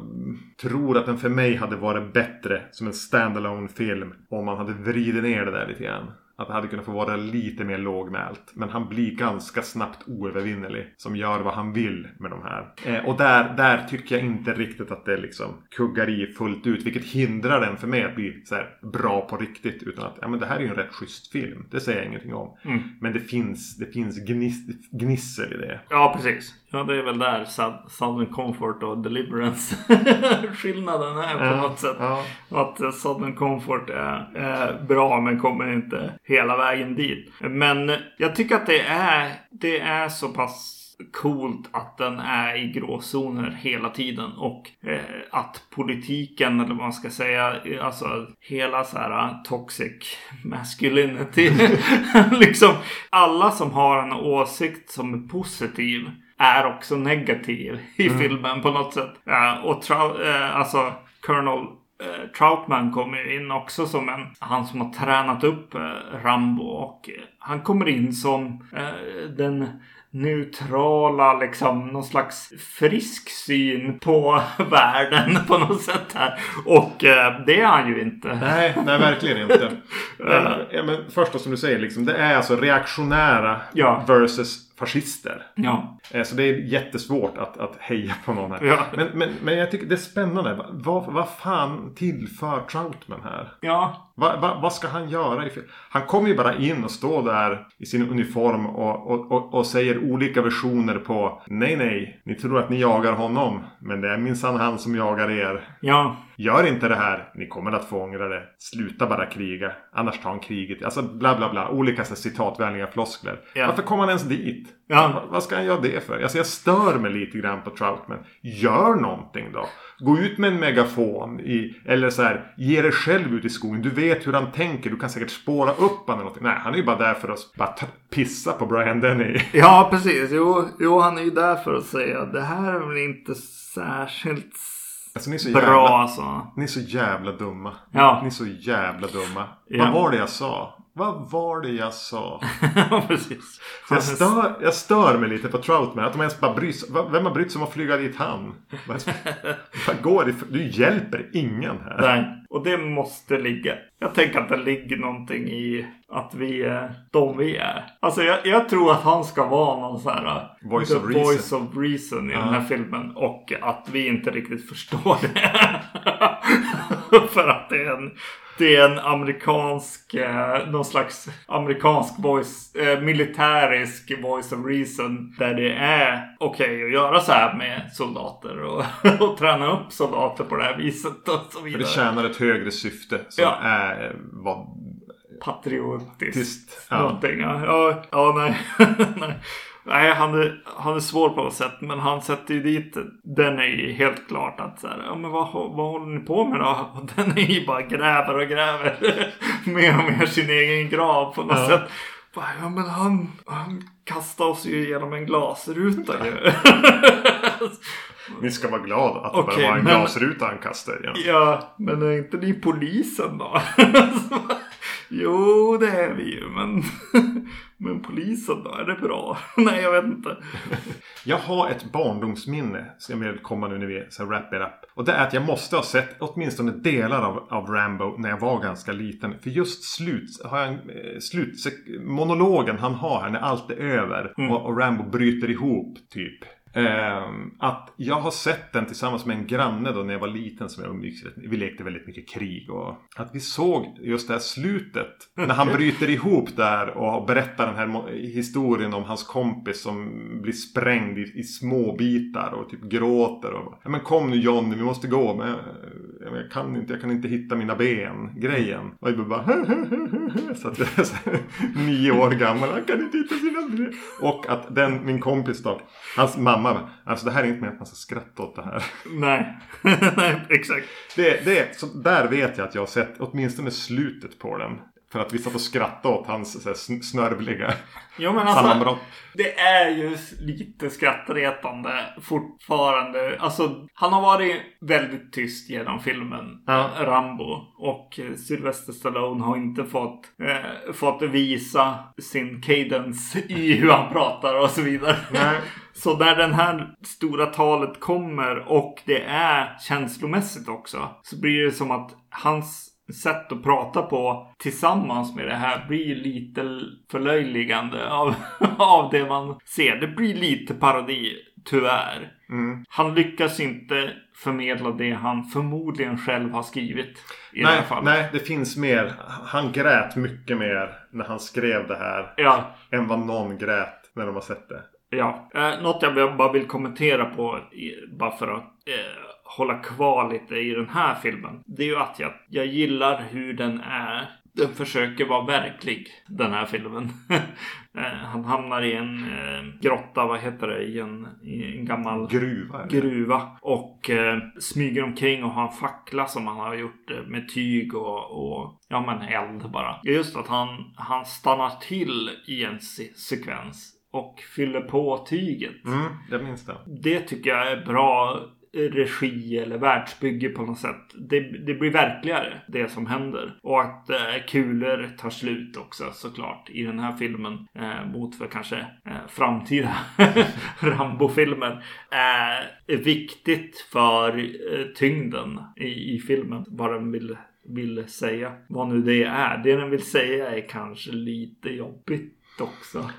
tror att den för mig hade varit bättre som en standalone film. Om man hade vridit ner det där lite grann. Att det hade kunnat få vara lite mer lågmält. Men han blir ganska snabbt oövervinnerlig. Som gör vad han vill med de här. Eh, och där, där tycker jag inte riktigt att det liksom kuggar i fullt ut. Vilket hindrar den för mig att bli så bra på riktigt. Utan att ja, men det här är ju en rätt schysst film. Det säger jag ingenting om. Mm. Men det finns, det finns gniss, gnissel i det. Ja, precis. Ja, det är väl där Sou- Southern Comfort och Deliverance skillnaden är på Ja, något sätt. ja. Att eh, Southern Comfort är, är bra men kommer inte hela vägen dit. Men jag tycker att det är, det är så pass coolt att den är i gråzoner hela tiden och eh, att politiken eller vad man ska säga, eh, alltså hela så här toxic masculinity, liksom alla som har en åsikt som är positiv är också negativ i filmen på något sätt. Eh, och trau- eh, alltså Colonel eh, Troutman kommer in också som en, han som har tränat upp eh, Rambo och han kommer in som den neutrala, liksom någon slags frisk syn på världen på något sätt här. Och eh, det är han ju inte. Nej, nej verkligen inte. Men, ja, men först då som du säger, liksom, det är alltså reaktionära Ja. versus fascister. Ja. Eh, Så det är jättesvårt att, att heja på någon här. Ja. Men, men, men jag tycker det är spännande. Va- Vad, vad fan tillför Troutman här? Ja. Va, va, vad ska han göra? Han kommer ju bara in och står där i sin uniform och, och, och, och säger olika versioner på Nej, nej, ni tror att ni jagar honom. Men det är minsann han som jagar er. Ja. Gör inte det här, ni kommer att få ångra det. Sluta bara kriga, annars tar han kriget. Alltså bla bla bla, olika så citatvänliga floskler. Ja. Varför kommer han ens dit? Ja. Va- vad ska han göra det för? Alltså jag stör mig lite grann på Troutman. Gör någonting då. Gå ut med en megafon. I, eller så här, ge dig själv ut i skogen. Du vet hur han tänker. Du kan säkert spåra upp honom eller någonting. Nej, han är ju bara där för att bara pissa på Brian Denny. Ja, precis. Jo, jo, han är ju där för att säga att det här är väl inte särskilt Alltså ni är så bra jävla, alltså. ni är så jävla dumma. Ja. Ni är så jävla dumma. Ja. Vad var det jag sa? Vad var det jag sa? Precis. Så jag, stör, jag stör mig lite på Troutman. Att de ens bara bryr sig. Vem har brytt sig om att flyga dit han? Vad går? Du hjälper ingen här. Nej, och det måste ligga. Jag tänker att det ligger någonting i att vi är de vi är. Alltså jag, jag tror att han ska vara någon så här uh, Voice the of reason. voice of reason i den här filmen. Och att vi inte riktigt förstår det. För att det är en, det är en amerikansk, eh, någon slags amerikansk voice, eh, militärisk voice of reason. Där det är okej att göra så här med soldater och, och träna upp soldater på det här viset och så För vidare. det tjänar ett högre syfte. Som Ja. är eh, vad... Patriotiskt. Tyst. Ja. Någonting. Ja, ja, ja nej. nej. Nej, han är, han är svår på något sätt. Men han sätter ju dit den är ju helt klart att så här, ja men vad, vad håller ni på med då? Och den är ju bara gräver och gräver. mer och mer sin egen grav på något Ja. sätt. Bara, Ja men han, han kastar oss ju genom en glasruta ju. Ni ska vara glada att det Okej, bara var en men- glasruta han kastade. Ja. Ja, men är inte ni polisen då? Jo, det är vi ju, men... men polisen då? Är det bra? Nej, jag vet inte. Jag har ett barndomsminne som jag vill komma nu när vi så wrap it up. Och det är att jag måste ha sett åtminstone delar av, av Rambo när jag var ganska liten. För just slut, har jag en, eh, slut, monologen han har här när allt är över och, och Rambo bryter ihop typ. Ehm, att jag har sett den tillsammans med en granne då när jag var liten som jag umgicks Vi lekte väldigt mycket krig och att vi såg just det här slutet. När han bryter ihop där och berättar den här historien om hans kompis som blir sprängd i, i små bitar och typ gråter och ja, men kom nu Johnny vi måste gå men jag kan inte, jag kan inte hitta mina ben grejen. Och jag bara så att jag är så här, nio år gammal, han kan inte hitta sina ben. Och att den, min kompis då, hans mamma, alltså det här är inte med att man ska skratta åt det här. Nej, Nej exakt. Det, det, så där vet jag att jag har sett åtminstone slutet på den. För att vi satt och skrattade åt hans här, sn- snörvliga Jo men alltså. sammanbrott. Det är ju lite skrattretande fortfarande. Alltså, han har varit väldigt tyst genom filmen Ja. Rambo. Och eh, Sylvester Stallone har inte fått, eh, fått visa sin cadence i hur han pratar och så vidare. Nej. Så när den här stora talet kommer och det är känslomässigt också. Så blir det som att hans sätt att prata på tillsammans med det här blir lite förlöjligande av, av det man ser. Det blir lite parodi, tyvärr. Mm. Han lyckas inte förmedla det han förmodligen själv har skrivit i det här Nej, fallet. nej, det finns mer. Han grät mycket mer när han skrev det här. Ja, Än vad någon grät när de har sett det. Ja, eh, något jag bara vill kommentera på bara för att eh, hålla kvar lite i den här filmen. Det är ju att jag, jag gillar hur den är. Den försöker vara verklig, den här filmen. eh, han hamnar i en eh, grotta, vad heter det, i en, i en gammal Gruva. gruva och eh, smyger omkring och har en fackla som han har gjort eh, med tyg och, och ja men eld bara. Just att han, han stannar till i en se- sekvens och fyller på tyget. Mm, jag minns det. Det tycker jag är bra regi eller världsbygge på något sätt. Det, det blir verkligare det som händer. Och att eh, kulor tar slut också såklart i den här filmen. Eh, mot för kanske eh, framtida Rambo-filmer. Eh, är viktigt för eh, tyngden i, i filmen. Vad den vill, vill säga. Vad nu det är. Det den vill säga är kanske lite jobbigt också.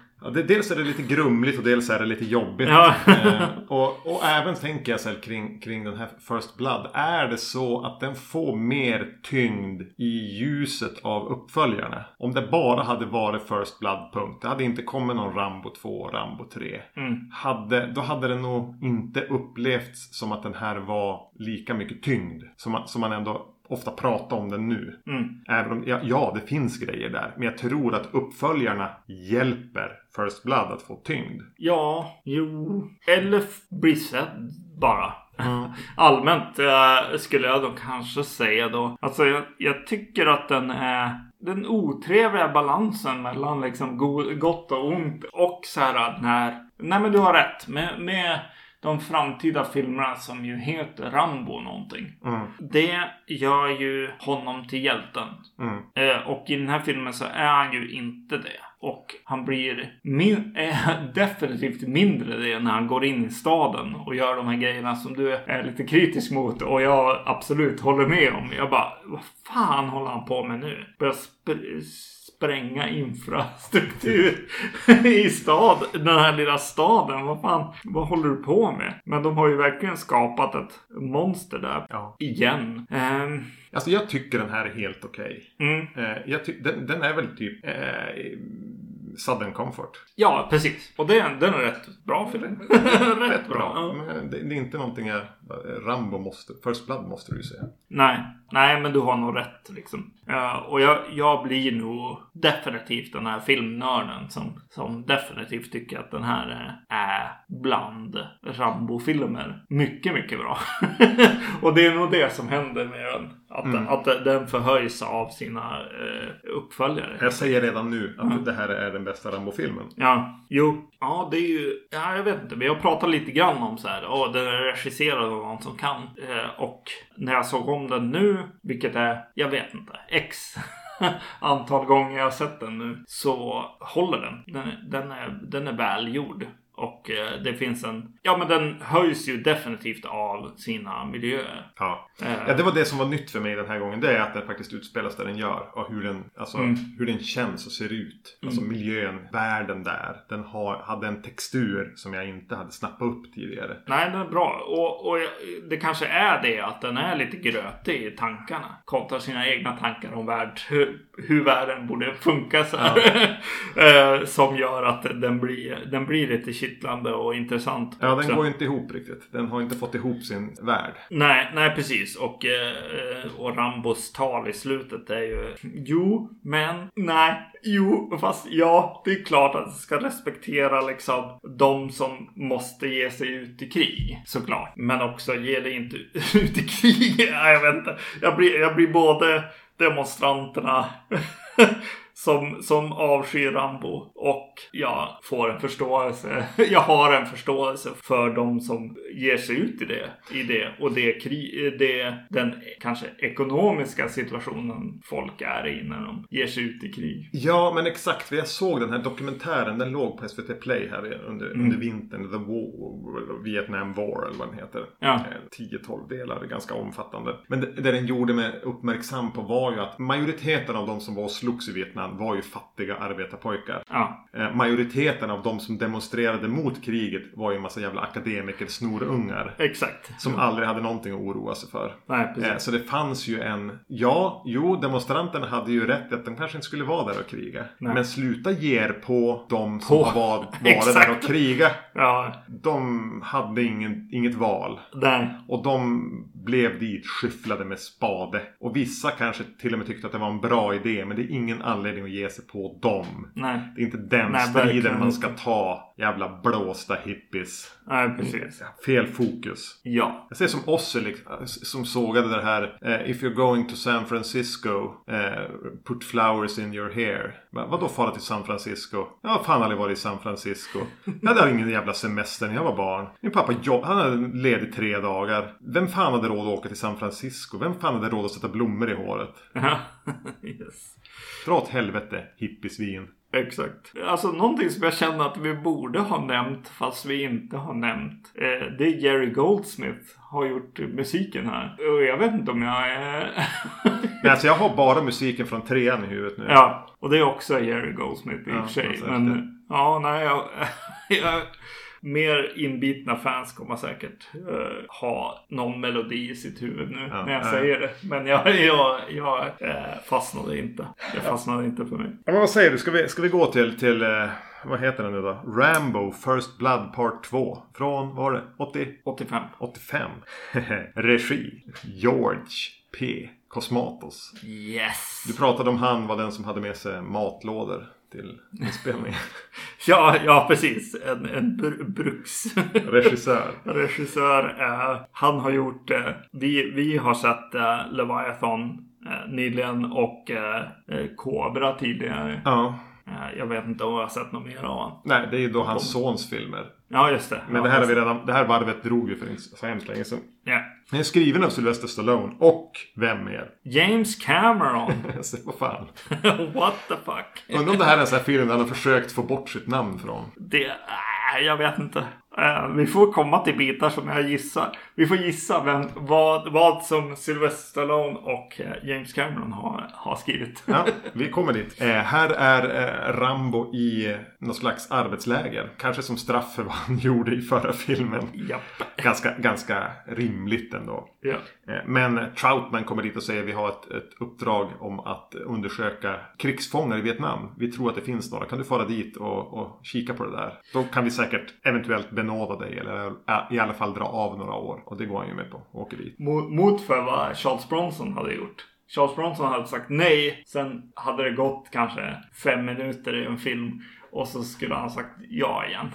Dels är det lite grumligt och dels är det lite jobbigt. Ja. eh, och, och även tänker jag så här kring, kring den här First Blood. Är det så att den får mer tyngd i ljuset av uppföljarna? Om det bara hade varit First Blood punkt. Det hade inte kommit någon Rambo 2 och Rambo 3. Mm. Hade, då hade det nog inte upplevts som att den här var lika mycket tyngd. Som som man ändå ofta pratar om den nu. Mm. Även om, ja, ja, det finns grejer där. Men jag tror att uppföljarna hjälper First Blood att få tyngd. Ja, jo. Eller bli sedd bara. Mm. Allmänt eh, skulle jag då kanske säga då. Alltså jag, jag tycker att den är den otrevliga balansen mellan liksom go- gott och ont. Och så här när... Nej men du har rätt. Med, med de framtida filmerna som ju heter Rambo någonting. Mm. Det gör ju honom till hjälten. Mm. Eh, och i den här filmen så är han ju inte det. Och han blir min- är definitivt mindre det när han går in i staden och gör de här grejerna som du är lite kritisk mot och jag absolut håller med om. Jag bara, vad fan håller han på med nu? Börjar spränga infrastruktur i stad, den här lilla staden. Vad fan, vad håller du på med? Men de har ju verkligen skapat ett monster där. Ja. Igen. Ehm, Alltså jag tycker den här är helt okej. mm. Eh, jag ty- den, den är väl typ eh, Sudden Comfort. Ja, precis. Och den, den är rätt bra film. rätt bra. Ja. Men det, det är inte någonting jag... Rambo måste... First Blood måste du ju säga. Nej, nej, men du har nog rätt liksom. Ja, och jag, jag blir nog definitivt den här filmnörden som, som definitivt tycker att den här är, är bland Rambo-filmer mycket, mycket bra. och det är nog det som händer med den. Att, Mm. att den förhöjs av sina eh, uppföljare. Jag säger redan nu att Mm. det här är den bästa Rambo-filmen. Ja, jo. Ja, det är ju... Ja, jag vet inte. Vi har pratat lite grann om så här. Åh, den är regisserad av någon som kan. Eh, och när jag såg om den nu, vilket är, jag vet inte, X antal gånger jag har sett den nu, så håller den. Den, är- den, är, den är välgjord. Och eh, det finns en... Ja, men den höjs ju definitivt av sina miljöer. Ja. Eh, ja, det var det som var nytt för mig den här gången. Det är att den faktiskt utspelas där den gör. Och hur den, alltså, Mm. hur den känns och ser ut. Alltså miljön, världen där. Den har, hade en textur som jag inte hade snappat upp tidigare. Nej, den är bra. Och, och det kanske är det att den är lite grötig i tankarna. Kontra sina egna tankar om värld, hur, hur världen borde funka så här. Eh, som gör att den blir, den blir lite kittlande. och intressant. Ja, den går ju inte ihop riktigt. Den har inte fått ihop sin värld. Nej, nej precis. Och, eh, och Rambos tal i slutet är ju Jo, men nej. Jo, fast ja, det är klart att det ska respektera liksom de som måste ge sig ut i krig. Såklart. Men också ge dig inte ut i krig. Nej, jag vet inte. Jag blir, jag blir både demonstranterna som, som avskyr Rambo och jag får en förståelse. Jag har en förståelse för de som ger sig ut i det. I det och det, krig, det den kanske ekonomiska situationen folk är i när de ger sig ut i krig. Ja, men exakt. Jag såg den här dokumentären. Den låg på SVT Play här under, under vintern. The War, Vietnam War eller vad den heter. Ja. Eh, 10-12 delar. Det är ganska omfattande. Men det, det den gjorde mig uppmärksam på var ju att majoriteten av de som var och slogs i Vietnam var ju fattiga arbetarpojkar. Ja, Eh, majoriteten av de som demonstrerade mot kriget var ju en massa jävla akademiker, snorungar. exakt. Som aldrig hade någonting att oroa sig för. Nej, precis. Eh, Så det fanns ju en... Ja, jo, demonstranterna hade ju rätt att de kanske inte skulle vara där och kriga. Nej. Men sluta ge er på de som På- var- Exakt. där och kriga. Ja, De hade ingen, inget val. nej. Och de blev dit skyfflade med spade. Och vissa kanske till och med tyckte att det var en bra idé. Men det är ingen anledning att ge sig på dem. Nej, Det är inte den Nej, striden man ska ta. Jävla blåsta hippies. nej precis. Fel fokus. Ja. Jag ser som Ossie som sågade det här eh, If you're going to San Francisco eh, Put flowers in your hair. Va, vadå fara till San Francisco? Jag har fan aldrig varit i San Francisco. Jag hade ingen jävla semester när jag var barn. Min pappa jobb, han hade ledigt tre dagar. Vem fan hade råd att åka till San Francisco? Vem fan hade råd att sätta blommor i håret? Ja, yes. Dra åt helvete, hippiesvin. Exakt. Alltså någonting som jag känner att vi borde ha nämnt fast vi inte har nämnt. Eh, det är Jerry Goldsmith har gjort musiken här. Och jag vet inte om jag är... Men alltså jag har bara musiken från trean i huvudet nu. ja, och det är också Jerry Goldsmith i och Ja, för sig. Men ja, nej, jag... jag Mer inbitna fans kommer säkert eh, ha någon melodi i sitt huvud nu Ja, när jag ja. säger det. Men jag, jag, jag eh, fastnade inte. Jag fastnade inte för mig. Men vad säger du? Ska vi, ska vi gå till, till eh, vad heter den nu då? Rambo First Blood Part 2. Från, vad var det? 80? 85. 85. Regi. George P. Cosmatos. Yes! Du pratade om han var den som hade med sig matlådor till inspelningen. Ja, ja precis. En, en br- bruks... Regissör. regissör. Eh, han har gjort... Eh, vi, vi har sett eh, Leviathan eh, nyligen och eh, eh, Cobra tidigare. Ja. Eh, jag vet inte om jag har sett något mer av honom. Nej, det är ju då hans sons filmer. Ja, just det. Men ja, det här, har vi redan, det här varvet drog vi för inte så hemskt länge sedan. Ja. Den är skriven av Sylvester Stallone och vem mer? James Cameron. Så vad fan. What the fuck? Undrar om det här är en sån här film där han har försökt få bort sitt namn från. Det... Äh, jag vet inte. Eh, vi får komma till bitar som jag gissar. Vi får gissa vem, vad, vad som Sylvester Stallone och eh, James Cameron har, har skrivit. Ja, vi kommer dit. Eh, här är Rambo i något slags arbetsläger. Kanske som straff för vad han gjorde i förra filmen. Japp. Ganska, ganska rimligt ändå. Ja. Eh, men Troutman kommer dit och säger vi har ett, ett uppdrag om att undersöka krigsfångar i Vietnam. Vi tror att det finns några. Kan du fara dit och, och kika på det där? Då kan vi säkert eventuellt benåda dig eller eh, i alla fall dra av några år. Och det går han ju med på. Och åker dit. Mot, mot för vad Charles Bronson hade gjort. Charles Bronson hade sagt nej. Sen hade det gått kanske fem minuter i en film. Och så skulle han ha sagt ja igen.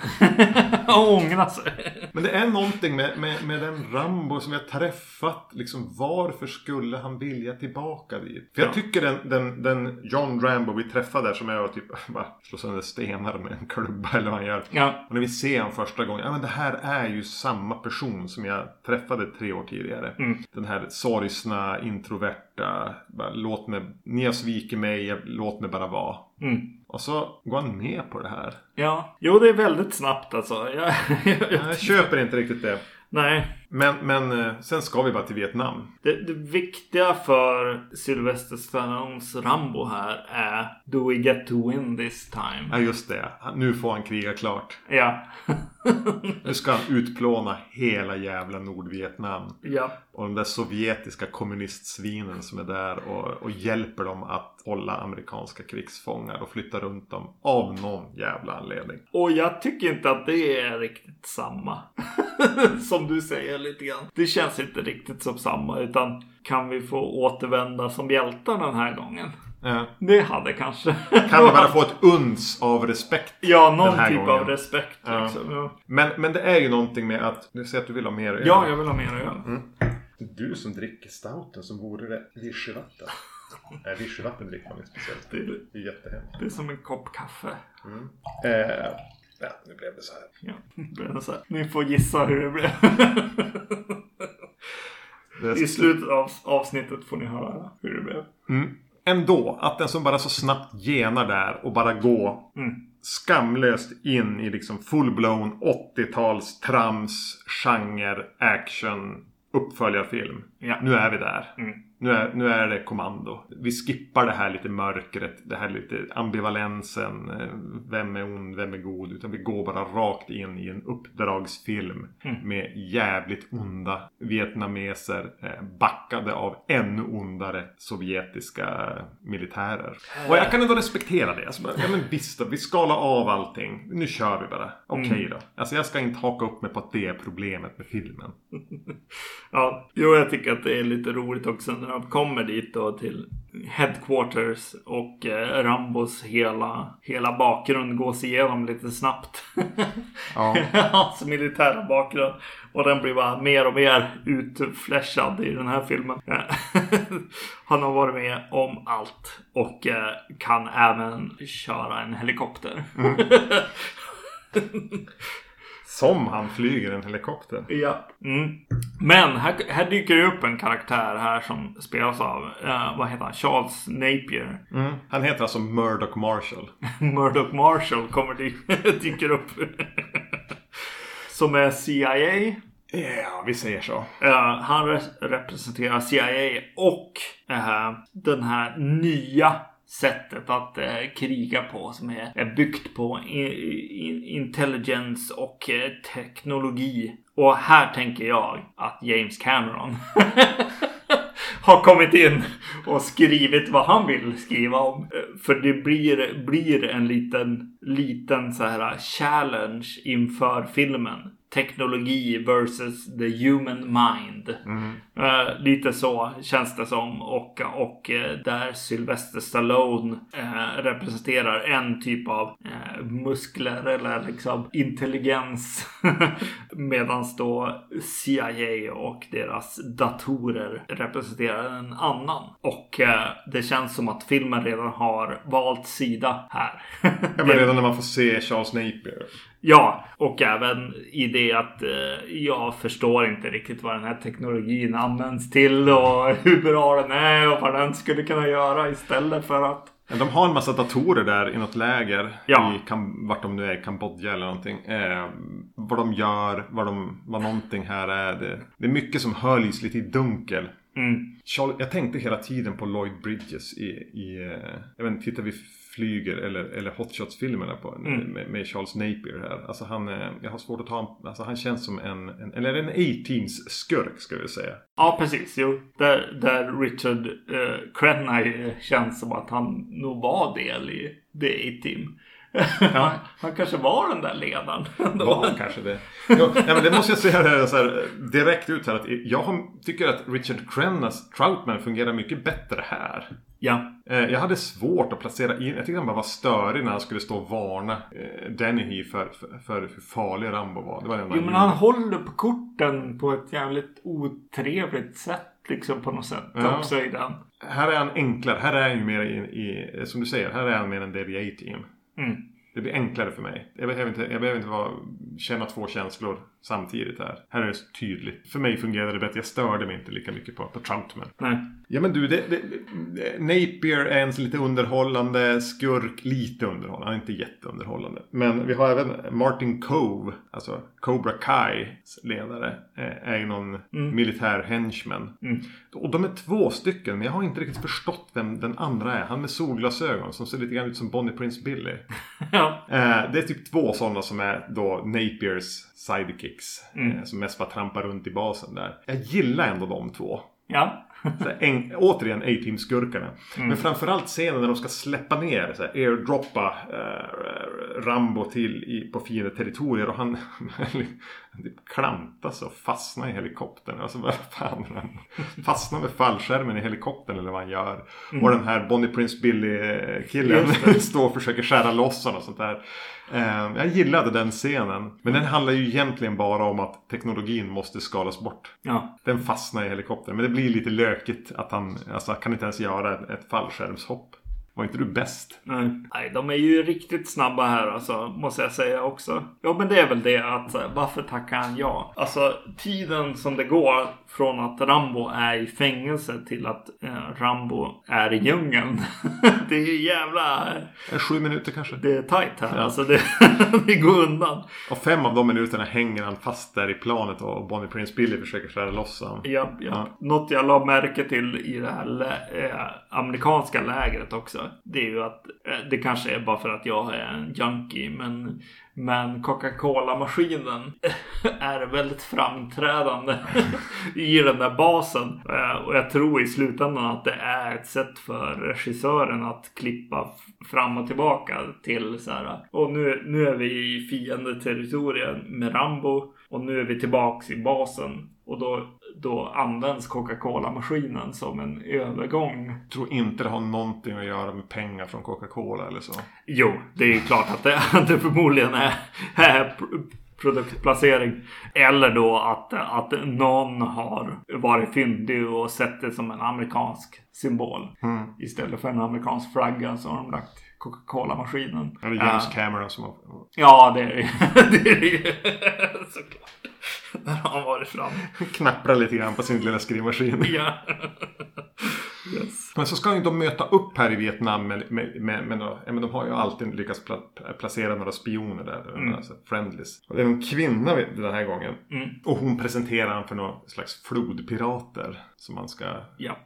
och ångra sig. Men det är någonting med, med, med den Rambo som jag träffat. Liksom, varför skulle han vilja tillbaka dit? För jag Ja. tycker den, den, den John Rambo vi träffade där som är och typ bara slår sönder stenar med en klubba eller vad han gör. Ja. Och när vi ser honom första gången. Ja men det här är ju samma person som jag träffade tre år tidigare. Mm. Den här sorgsna, introverta. Bara, låt mig, ni har svikit mig, låt mig bara vara. Mm. Och så går han med på det här. Ja. Jo, det är väldigt snabbt alltså. Jag, jag, Jag köper inte riktigt det. Nej, Men, men eh, sen ska vi bara till Vietnam. Det, det viktiga för Sylvester Stallones Rambo här är Do we get to win this time? Ja just det. Nu får han kriga klart. Ja. Nu ska han utplåna hela jävla Nordvietnam. ja. Och de där sovjetiska kommunistsvinen som är där och, och hjälper dem att hålla amerikanska krigsfångar och flytta runt dem av någon jävla anledning. Och jag tycker inte att det är riktigt samma. som du säger lite grann. Det känns inte riktigt som samma. Utan kan vi få återvända som hjältar den här gången? Ja. Det hade kanske. Kan vi bara få ett uns av respekt Ja, någon typ gången. av respekt. Ja. Liksom. Ja. Men, men det är ju någonting med att... Du säger att du vill ha mer öl. ja, jag vill ha mer öl. Mm. Du som dricker stouten som vore det vichyvatten. Nej, vichyvatten dricker man inte speciellt. Det, är- Det är jättehemskt. det är som en kopp kaffe. Eh, ja, nu blev det så här. Ja, det blev så här. Ni får gissa hur det blev. Det I slutet av avsnittet får ni höra hur det blev. Mm. Ändå, att den som bara så snabbt genar där och bara går Mm. skamlöst in i liksom full-blown 80-tals trams, genre, action, uppföljarfilm. Ja. Nu är vi där. Mm. Nu är, nu är det kommando. Vi skippar det här lite mörkret, det här lite ambivalensen. eh, Vem är ond, vem är god? Utan vi går bara rakt in i en uppdragsfilm med jävligt onda vietnameser eh, backade av ännu ondare sovjetiska militärer. Och jag kan ändå respektera det. Alltså, ja men visst då, vi skalar av allting. Nu kör vi bara. Okej då. Alltså jag ska inte haka upp mig på att det är problemet med filmen. Ja, jo, jag tycker att det är lite roligt också när de kommer dit då till headquarters och eh, Rambos hela, hela bakgrund gås igenom lite snabbt. Ja. Hans militära bakgrund. Och den blir bara mer och mer utflashad i den här filmen. Han har varit med om allt och eh, kan även köra en helikopter. Som han flyger en helikopter. Ja. Mm. Men här, här dyker det upp en karaktär här som spelas av, eh, vad heter han, Charles Napier. Mm. Han heter alltså Murdoch Marshall. Murdoch Marshall kommer dy dyker upp. som är CIA. Ja, vi säger så. Eh, han re- representerar CIA och eh, den här nya sättet att eh, kriga på som är, är byggt på i, i, intelligence och eh, teknologi. Och här tänker jag att James Cameron har kommit in och skrivit vad han vill skriva om. Eh, för det blir, blir en liten, liten så här challenge inför filmen. Teknologi versus the human mind. Eh, lite så känns det som. Och, och eh, där Sylvester Stallone eh, representerar en typ av muskler eller liksom intelligens. Medan då CIA och deras datorer representerar en annan. Och det känns som att filmen redan har valt sida här. Ja, men redan när man får se Charles Napier. Ja, och även i det att eh, jag förstår inte riktigt vad den här teknologin används till och hur bra den är och vad den skulle kunna göra istället för att de har en massa datorer där i något läger. Ja. I Kam- vart de nu är, Kambodja eller någonting. Eh, vad de gör, vad, de, vad någonting här är. Det, det är mycket som höljs lite i dunkel. mm, Charles, jag tänkte hela tiden på Lloyd Bridges i, i eh, jag vet inte, tittar vi flyger eller, eller Hot Shots-filmerna på, Mm. med, med Charles Napier här. Alltså han, eh, jag har svårt att ta alltså han känns som en, en eller en A-Teams skurk ska vi säga. Ja, precis. Jo, där, där Richard eh, Crenna känns som att han nog var del i The A-Team. Ja. han kanske var den där ledaren. Var han kanske det? Jo, nej, men det måste jag säga så här, direkt ut här att jag tycker att Richard Crennas Troutman fungerar mycket bättre här. ja. Eh, Jag hade svårt att placera in, jag tyckte han bara var störig när han skulle stå och varna eh, Dennehy för, för, för hur farlig Rambo var. Det var Jo, han men gjorde. han håller på korten på ett jävligt otrevligt sätt. Liksom på något sätt Ja. den. Här är han enklare. Här är han ju mer i, i som du säger, här är han mer en A-team. Mm. Det blir enklare för mig. Jag behöver inte, jag behöver inte vara, känna två känslor samtidigt här. Här är det så tydligt. För mig fungerade det bättre. Jag störde mig inte lika mycket på, på Trumpman. Nej. Ja men du, det, det, Napier är en lite underhållande skurk. Lite underhållande, han är inte jätteunderhållande. Men vi har även Martin Cove, alltså Cobra Kais ledare. eh, Är ju någon militär henchman. Och de är två stycken, men jag har inte riktigt förstått vem den andra är. Han med solglasögon som ser lite grann ut som Bonnie Prince Billy. Ja. Eh, det är typ två sådana som är då Napiers sidekicks. Eh, som mest bara trampar runt i basen där. Jag gillar ändå de två. Ja. Så en, återigen A-Team-skurkarna. Men framförallt scenen när de ska släppa ner, så här, airdroppa eh, Rambo till i, på fiende territorier och han typ klantas och fastnar i helikoptern. Alltså vad fan han? Fastnar med fallskärmen i helikoptern eller vad han gör. Och den här Bonnie Prince Billy-killen står och försöker skära loss honom och sånt där. Eh, jag gillade den scenen. Men den handlar ju egentligen bara om att teknologin måste skalas bort. Ja. Den fastnar i helikoptern. Men det blir lite lökigt att han alltså, kan inte ens göra ett, fallskärmshopp. Var inte du bäst? Nej. Nej, de är ju riktigt snabba här alltså, måste jag säga också. Ja, men det är väl det att här, varför tackar han ja? Alltså tiden som det går från att Rambo är i fängelse till att eh, Rambo är i djungeln. det är ju jävla... Eh, Sju minuter kanske? Det är tajt här. Alltså det, det går undan. Och fem av de minuterna hänger han fast där i planet och Bonnie Prince Billy försöker skära loss honom. Ja, ja. Något jag la märke till i det här lä- eh, amerikanska lägret också. Det är ju att eh, det kanske är bara för att jag är en junkie. Men, men Coca-Cola-maskinen är väldigt framträdande i den där basen. Eh, och jag tror i slutändan att det är ett sätt för regissören att klippa fram och tillbaka till så här. Och nu, nu är vi i fiendeterritorien med Rambo. Och nu är vi tillbaks i basen. Och då, då används Coca-Cola-maskinen som en övergång. Jag tror inte det har någonting att göra med pengar från Coca-Cola eller så. Jo, det är klart att det, att det förmodligen är, är pr- produktplacering. Eller då att, att någon har varit fyndig och sett det som en amerikansk symbol. Istället för en amerikansk flagga så har de lagt Coca-Cola-maskinen. Är det James Ja. Cameron som har... Ja, det är det Det är det ju. Såklart. Där har han varit fram. knapprar lite grann på sin lilla skrivmaskin. Ja. Yes. Men så ska ju de möta upp här i Vietnam med, med, med, med några, men de har ju alltid lyckats pla, placera några spioner där. Alltså friendlies. Och det är en kvinna den här gången. Och hon presenterar han för några slags flodpirater. Som man ska Ja.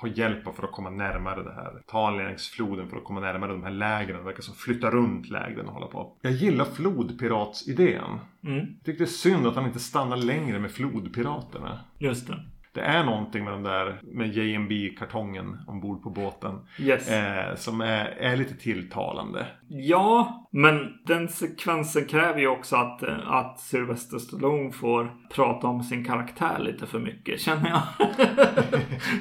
Ha hjälp av för att komma närmare det här. Ta längs floden för att komma närmare de här lägren. Det verkar som flytta runt lägren och hålla på. Jag gillar flodpiratsidén. Mm. Jag tycker det är synd att han inte stannar längre med flodpiraterna. Just det. Det är någonting med den där med JMB-kartongen ombord på båten. Yes. Eh, som är, är lite tilltalande. Ja, men den sekvensen kräver ju också att, eh, att Sylvester Stallone får prata om sin karaktär lite för mycket, känner jag.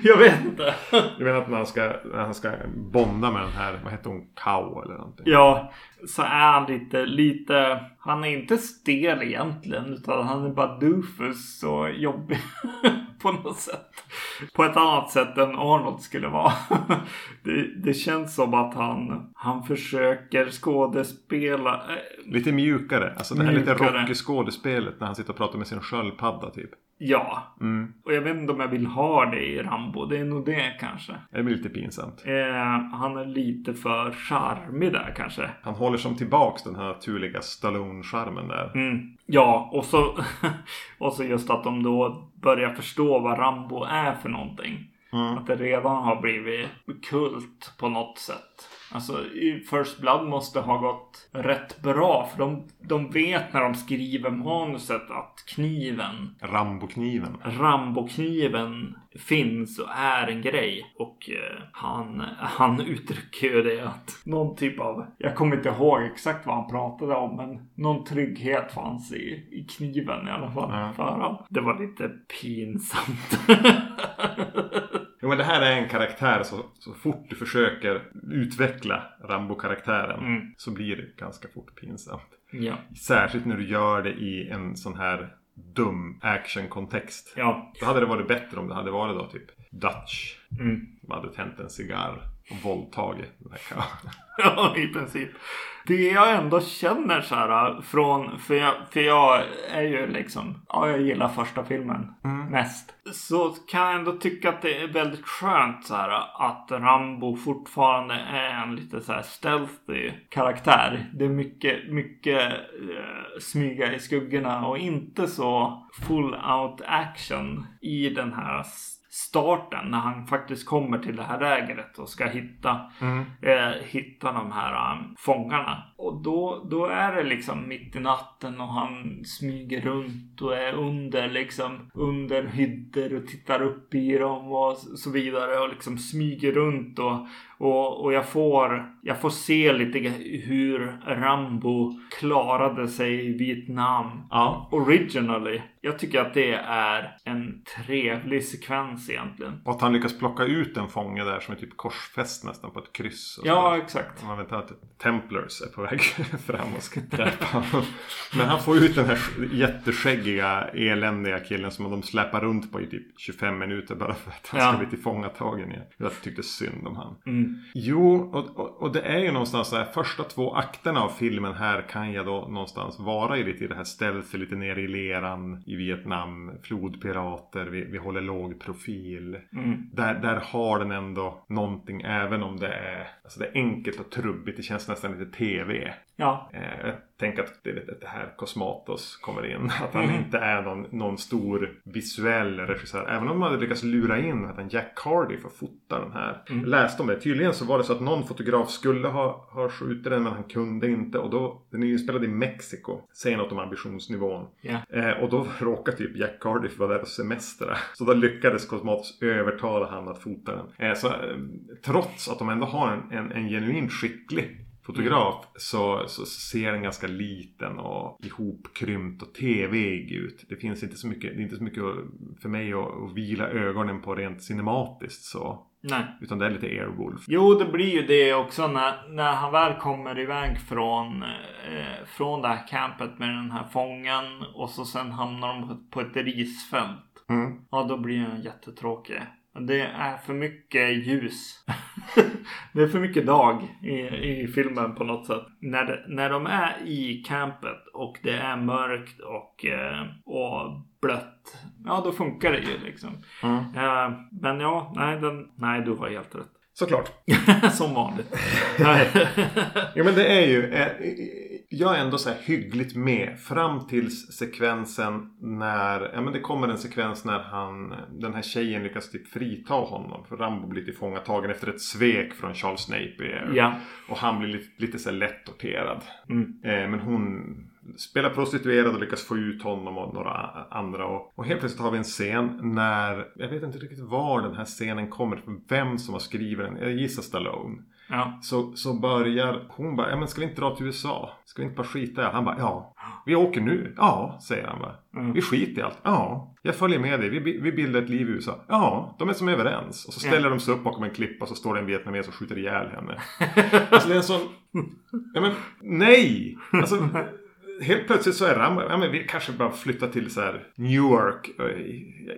jag vet inte. Jag menar att han ska, när han ska bonda med den här, vad heter hon, Kao eller någonting. Ja, så är han lite, lite... Han är inte stel egentligen, utan han är bara doofus och jobbig på något sätt. På ett annat sätt än Arnold skulle vara. det, det känns som att han, han försöker skådespela. eh, Lite mjukare. Alltså det här lite Mjukare. rocky skådespelet när han sitter och pratar med sin sköldpadda typ. Ja, Mm. och jag vet inte om jag vill ha det i Rambo. Det är nog det kanske. Det blir lite pinsamt. Eh, han är lite för charmig där kanske. Han håller som tillbaks den här naturliga Stallone-charmen där. Mm. Ja, och så, och så just att de då börjar förstå vad Rambo är för någonting. Att det redan har blivit kult på något sätt. Alltså i First Blood måste ha gått rätt bra. För de, de vet när de skriver manuset att kniven, Rambo-kniven. Rambo-kniven finns och är en grej. Och eh, han, han uttrycker ju det att någon typ av, jag kommer inte ihåg exakt vad han pratade om, men någon trygghet fanns i, i kniven i alla fall Ja. för honom. Det var lite pinsamt. Jo men det här är en karaktär så, så fort du försöker utveckla Rambo-karaktären Mm. så blir det ganska fort pinsamt. ja. Särskilt när du gör det i en sån här dum action-kontext. Ja. Då hade det varit bättre om det hade varit då typ Dutch. Mm. Som hade tänt en cigarr. Våldtagit den här karln. Ja, i princip. Det jag ändå känner så här från, för jag, för jag är ju liksom, ja jag gillar första filmen mest. Så kan jag ändå tycka att det är väldigt skönt så här att Rambo fortfarande är en lite så här stealthy karaktär. Det är mycket, mycket eh, smyga i skuggorna och inte så full out action i den här starten när han faktiskt kommer till det här lägret och ska hitta, eh, hitta de här um, fångarna. Och då, då är det liksom mitt i natten och han smyger runt och är under liksom under hyddor och tittar upp i dem och så vidare och liksom smyger runt och, och, och jag får jag får se lite hur Rambo klarade sig i Vietnam Ja. originally. Jag tycker att det är en trevlig sekvens egentligen. Och att han lyckas plocka ut en fånge där som är typ korsfäst nästan på ett kryss. Ja, så. exakt. Man vet att Templars är på väg fram och ska dräpa honom. Men han får ut den här jätteskäggiga eländiga killen som de släpar runt på i typ 25 minuter bara för att han Ja. ska bli tillfångatagen igen. Jag tyckte synd om han. Mm. Jo, och, och, och det är ju någonstans så här första två akterna av filmen här kan jag då någonstans vara i lite i det här stealthy, lite nere i leran i Vietnam, flodpirater, vi, vi håller låg profil. Mm. Där, där har den ändå någonting även om det är, alltså det är enkelt och trubbigt, det känns nästan lite tv. Ja. Eh, tänker att det det här Cosmatos kommer in. Att han Mm. inte är någon, någon stor visuell regissör. Även om man hade lyckats lura in att en Jack Cardiff och fota den här. Mm. Jag läste om det. Tydligen så var det så att någon fotograf skulle ha, ha skjutit den men han kunde inte. Och då, den är ju inspelad i Mexiko. Säger något om ambitionsnivån. Ja. Eh, och då råkade typ Jack Cardiff vara där på semester. Så då lyckades Cosmatos övertala han att fota den. Eh, så, eh, trots att de ändå har en, en, en genuint skicklig fotograf så, så ser den ganska liten och ihopkrympt och tvig ut. Det finns inte så mycket, det är inte så mycket för mig att, att vila ögonen på rent cinematiskt så. Nej. Utan det är lite Airwolf. Jo, det blir ju det också när, när han väl kommer iväg från, eh, från det här campet med den här fången och så sen hamnar de på- på ett risfält. Mm. Ja, då blir den jättetråkig. Det är för mycket ljus. det är för mycket dag i, i filmen på något sätt. När, det, när de är i campet och det är mörkt och, eh, och blött. Ja, då funkar det ju liksom. Mm. Eh, men ja, nej, den, nej, du har helt rätt. Såklart. Som vanligt. Ja men det är ju. Eh, jag är ändå så här hyggligt med. Fram tills sekvensen när. Ja men det kommer en sekvens när han. Den här tjejen lyckas typ frita honom. För Rambo blir tillfångatagen efter ett svek från Charles Napier. ja. Och han blir lite, lite så här lätt torterad. Mm. Eh, men hon spelar prostituerad och lyckas få ut honom och några andra. Och, och helt plötsligt har vi en scen när, jag vet inte riktigt var den här scenen kommer från. Vem som har skrivit den. Jag gissar Stallone. Ja. Så, så börjar hon bara, ja men ska vi inte dra till USA? Ska vi inte bara skita i allt? Han bara, ja. Vi åker nu. Ja, säger han bara. Mm. Vi skiter i allt. Ja. Jag följer med dig. Vi, vi bildar ett liv i USA. Ja, de är som överens. Och så ställer de sig upp bakom en klippa och så står det en vietnames och skjuter ihjäl henne. alltså det är en sån... Ja men, nej! Alltså, helt plötsligt så är Rambo, ja men vi kanske bara flyttar till så här Newark.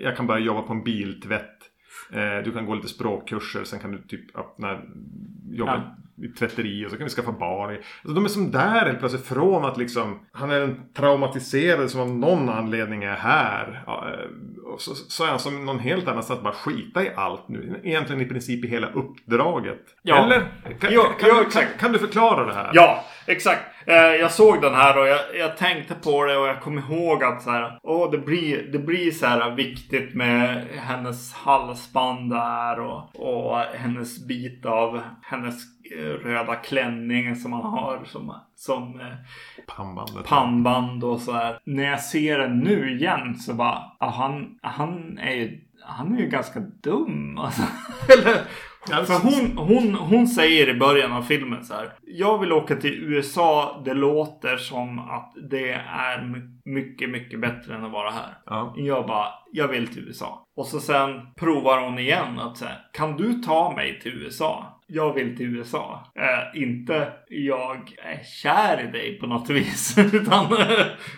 Jag kan bara jobba på en biltvätt. Eh, Du kan gå lite språkkurser, sen kan du typ öppna, jobba i tvätteri och så kan vi skaffa barn. Alltså, de är som där helt plötsligt från att liksom, han är en traumatiserad som av någon anledning är här. Ja, eh, och så, så är han som någon helt annanstans att bara skita i allt nu. Egentligen i princip i hela uppdraget. Ja. Eller? Kan, Ja, kan, ja, du, exakt. kan, kan du förklara det här? Ja, exakt. Eh, jag såg den här och jag, jag tänkte på det och jag kom ihåg att så här, åh, det, blir, det blir så här viktigt med hennes halsband där och, och hennes bit av hennes eh, röda klänning som man har som, som eh, Pannbandet. pannband och så här. När jag ser den nu igen så bara, han, han är ju han är ju ganska dum alltså. Eller, för hon, hon, hon säger i början av filmen så här. Jag vill åka till USA. Det låter som att det är my- mycket, mycket bättre än att vara här. Ja. Jag bara, jag vill till USA. Och så sen provar hon igen att säga, kan du ta mig till USA? Jag vill till USA. Eh, inte jag är kär i dig på något vis. utan,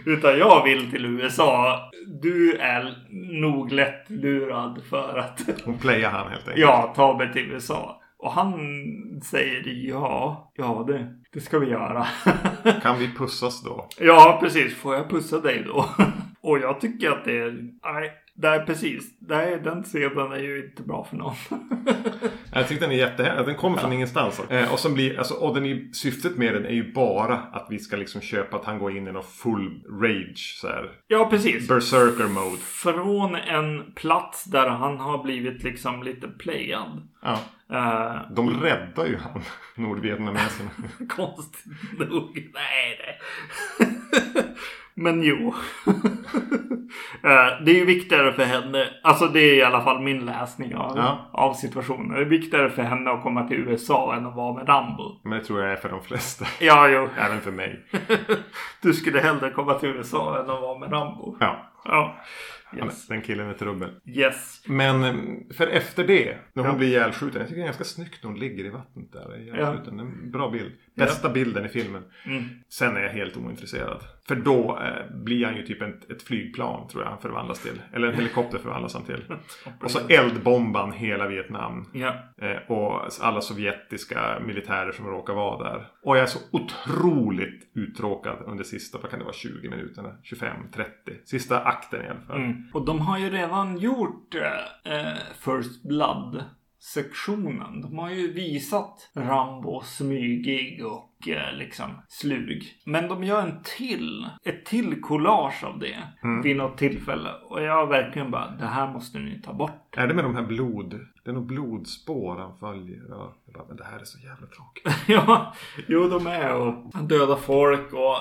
utan jag vill till USA. Du är nog lätt lurad för att Hon playar han helt enkelt. Ja, ta mig till USA. Och han säger ja, ja det, det ska vi göra. Kan vi pussas då? ja, precis. Får jag pussa dig då? och jag tycker att det är, nej, är precis. Är, den scenen är ju inte bra för någon. Jag tyckte den är jättehärlig. Den kommer från ingenstans. Eh, och, som blir, alltså, och den är, syftet med den är ju bara att vi ska liksom köpa att han går in i någon full rage. Så här. ja, precis. Berserker mode. Från en plats där han har blivit liksom lite playad. Ja. Uh, De räddar ju han, nordvietnameserna. Konstigt nog. Nej, det. Men jo. Eh, det är ju viktigare för henne. Alltså det är i alla fall min läsning av, Ja. av situationen. Det är viktigare för henne att komma till USA än att vara med Rambo. Men det tror jag är för de flesta. Ja, jo. Även för mig. Du skulle hellre komma till USA än att vara med Rambo. Ja, Ja. Yes. den killen är trubbel. Yes. Men eh, för efter det, när hon Ja. blir ihjälskjuten. Jag tycker det är ganska snyggt när hon ligger i vattnet där. ihjälskjuten. En bra bild. Bästa bilden i filmen. Mm. Sen är jag helt ointresserad. För då eh, blir han ju typ ett, ett flygplan tror jag han förvandlas till. Eller en helikopter förvandlas han till. Och så eldbomban hela Vietnam. Ja. Eh, och alla sovjetiska militärer som råkar vara där. Och jag är så otroligt uttråkad under sista, vad kan det vara, 20 minuterna? 25, 30. Sista akten i alla fall. Mm. Och de har ju redan gjort eh, eh, First Blood sektionen. De har ju visat Rambo smygig och eh, liksom slug. Men de gör en till, ett till collage av det vid något tillfälle. Och jag verkligen bara, det här måste ni ta bort. Är det med de här blod... Det är nog blodspår han följer. Ja, jag bara, men det här är så jävla tråkigt. ja, jo de är och döda folk och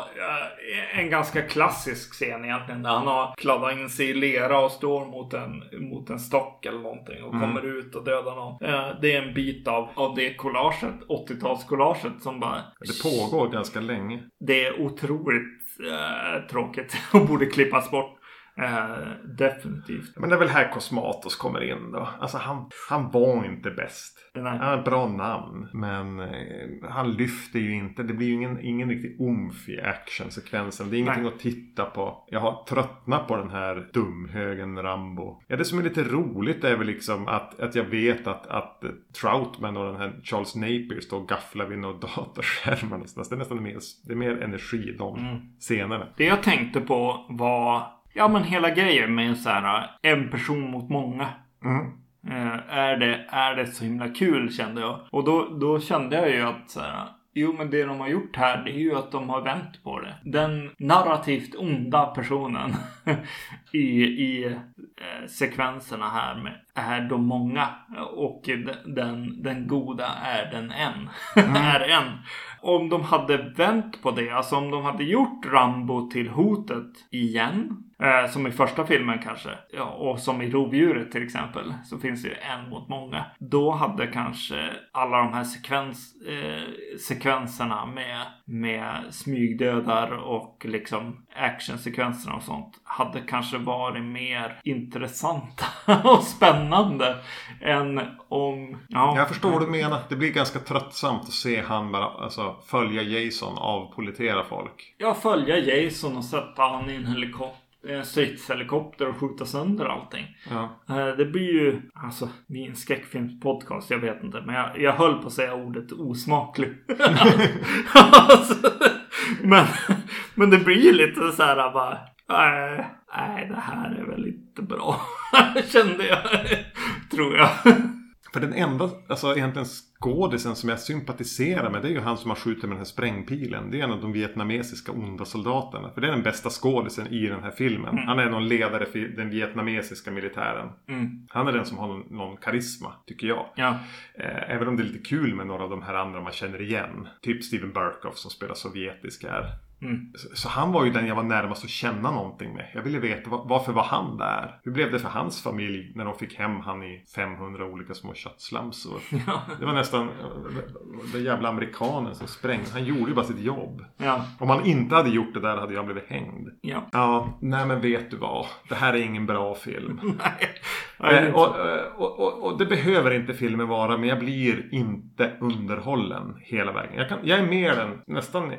en ganska klassisk scen egentligen där han har kladdat in sig i lera och står mot en, mot en stock eller någonting och kommer ut och dödar någon. Det är en bit av, av det collaget, 80-talskollaget som bara Det pågår ganska länge. det är otroligt eh, tråkigt och borde klippas bort. Eh, definitivt. Men det är väl här Cosmatos kommer in då. Alltså han, han var inte bäst. Nej. Han har ett bra namn. Men eh, han lyfter ju inte. Det blir ju ingen, ingen riktig umf i actionsekvensen. Det är ingenting Nej. att titta på. Jag har tröttnat på den här dumhögen Rambo. Ja, det som är lite roligt är väl liksom att, att jag vet att, att Troutman och den här Charles Napier står och gafflar vid några datorskärmar någonstans. Det är nästan mer, det är mer energi i de Mm. scenerna. Det jag tänkte på var, ja men hela grejen med så här en person mot många. Mm. Eh, är, det, är det så himla kul kände jag. Och då, då kände jag ju att så här, jo men det de har gjort här det är ju att de har vänt på det. Den narrativt onda personen i, i eh, sekvenserna här med är de många och den, den, goda är den en. är en. Om de hade vänt på det, alltså om de hade gjort Rambo till hotet igen. Eh, som i första filmen kanske. Ja, och som i Rovdjuret till exempel. Så finns det ju en mot många. Då hade kanske alla de här sekvens, eh, sekvenserna med, med smygdödar och liksom actionsekvenserna och sånt. Hade kanske varit mer intressanta och spännande. Än om... Ja, Jag förstår vad du menar. Det blir ganska tröttsamt att se han bara alltså, följa Jason avpolitera folk. Ja, följa Jason och sätta han i en helikopter. En stridshelikopter och skjuta sönder allting. Ja. Eh, Det blir ju, alltså, vi är en skräckfilmspodcast, jag vet inte. Men jag, jag höll på att säga ordet osmaklig. alltså, men, men det blir ju lite så här bara, nej, nej, det här är väl inte bra. Kände jag, tror jag. För den enda, alltså egentligen skådisen som jag sympatiserar med det är ju han som har skjutit med den här sprängpilen. Det är en av de vietnamesiska onda soldaterna. För det är den bästa skådisen i den här filmen. Han är någon ledare för den vietnamesiska militären. Mm. Han är den som har någon, någon karisma, tycker jag. Ja, Eh, även om det är lite kul med några av de här andra man känner igen. Typ Steven Burkoff som spelar sovjetisk här. Mm. Så, han var ju den jag var närmast att känna någonting med. Jag ville veta va- varför var han där? Hur blev det för hans familj när de fick hem han i 500 olika små köttslamsor? ja, Det var nästan eh, den jävla amerikanen som sprängde. Han gjorde ju bara sitt jobb. ja, Om han inte hade gjort det där hade jag blivit hängd. ja. Ja, nej men vet du vad? Det här är ingen bra film. Nej. Eh, och, och, och, och det behöver inte filmen vara, men jag blir inte underhållen hela vägen. Jag, kan, jag är mer än nästan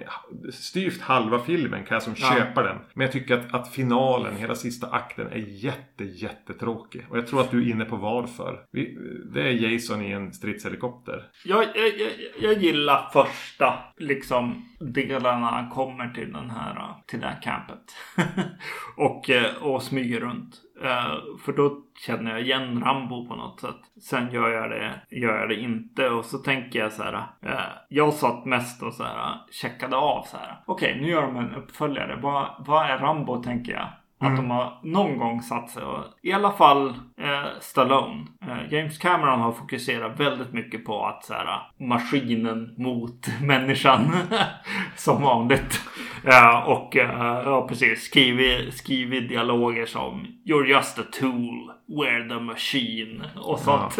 styvt halva filmen kan jag som Ja. köpa den. Men jag tycker att, att finalen, hela sista akten är jätte jättetråkig. Och jag tror att du är inne på varför. Vi, det är Jason i en stridshelikopter. Jag, jag, jag, jag gillar första liksom delarna när han kommer till den här till det här campet. och, eh, och smyger runt. Eh, för då känner jag igen Rambo på något sätt. Sen gör jag det, gör jag det inte. Och så tänker jag så här. Eh, jag satt mest och så här eh, checkade av så här. Okej, nu gör de en uppföljare. Vad, vad är Rambo tänker jag? Att de har någon gång satt sig och i alla fall eh, Stallone. Eh, James Cameron har fokuserat väldigt mycket på att så här, maskinen mot människan. som vanligt. Ja, och eh, ja, precis. Skrivit, skrivit dialoger som You're just a tool. We're the machine. Och sånt.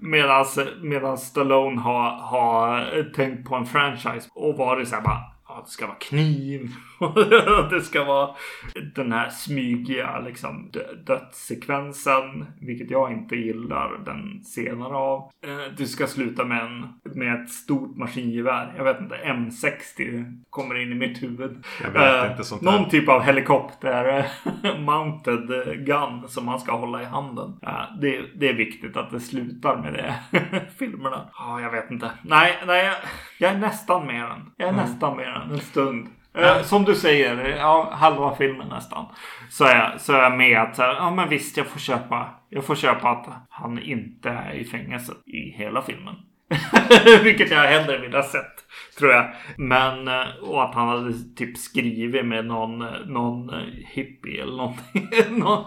Medan Stallone har, har tänkt på en franchise och varit så här bara Ja, det ska vara kniv. det ska vara den här smygiga liksom dö- dödssekvensen. Vilket jag inte gillar den senare av. Eh, Du ska sluta med, en, med ett stort maskingevär. Jag vet inte, M60 kommer in i mitt huvud. Eh. Någon typ av helikopter mounted gun som man ska hålla i handen. Det, det är viktigt att det slutar med det. Filmerna. Ja, jag vet inte. Nej, nej, jag, är nästan med den. Jag är nästan med den en stund. Eh, som du säger, ja, halva filmen nästan. Så är, så är jag med att så här, ja men visst jag får köpa. Jag får köpa att han inte är i fängelse i hela filmen. Vilket jag hellre vill ha sett. Tror jag. Men eh, och att han hade typ skrivit med någon, någon hippie eller någonting. någon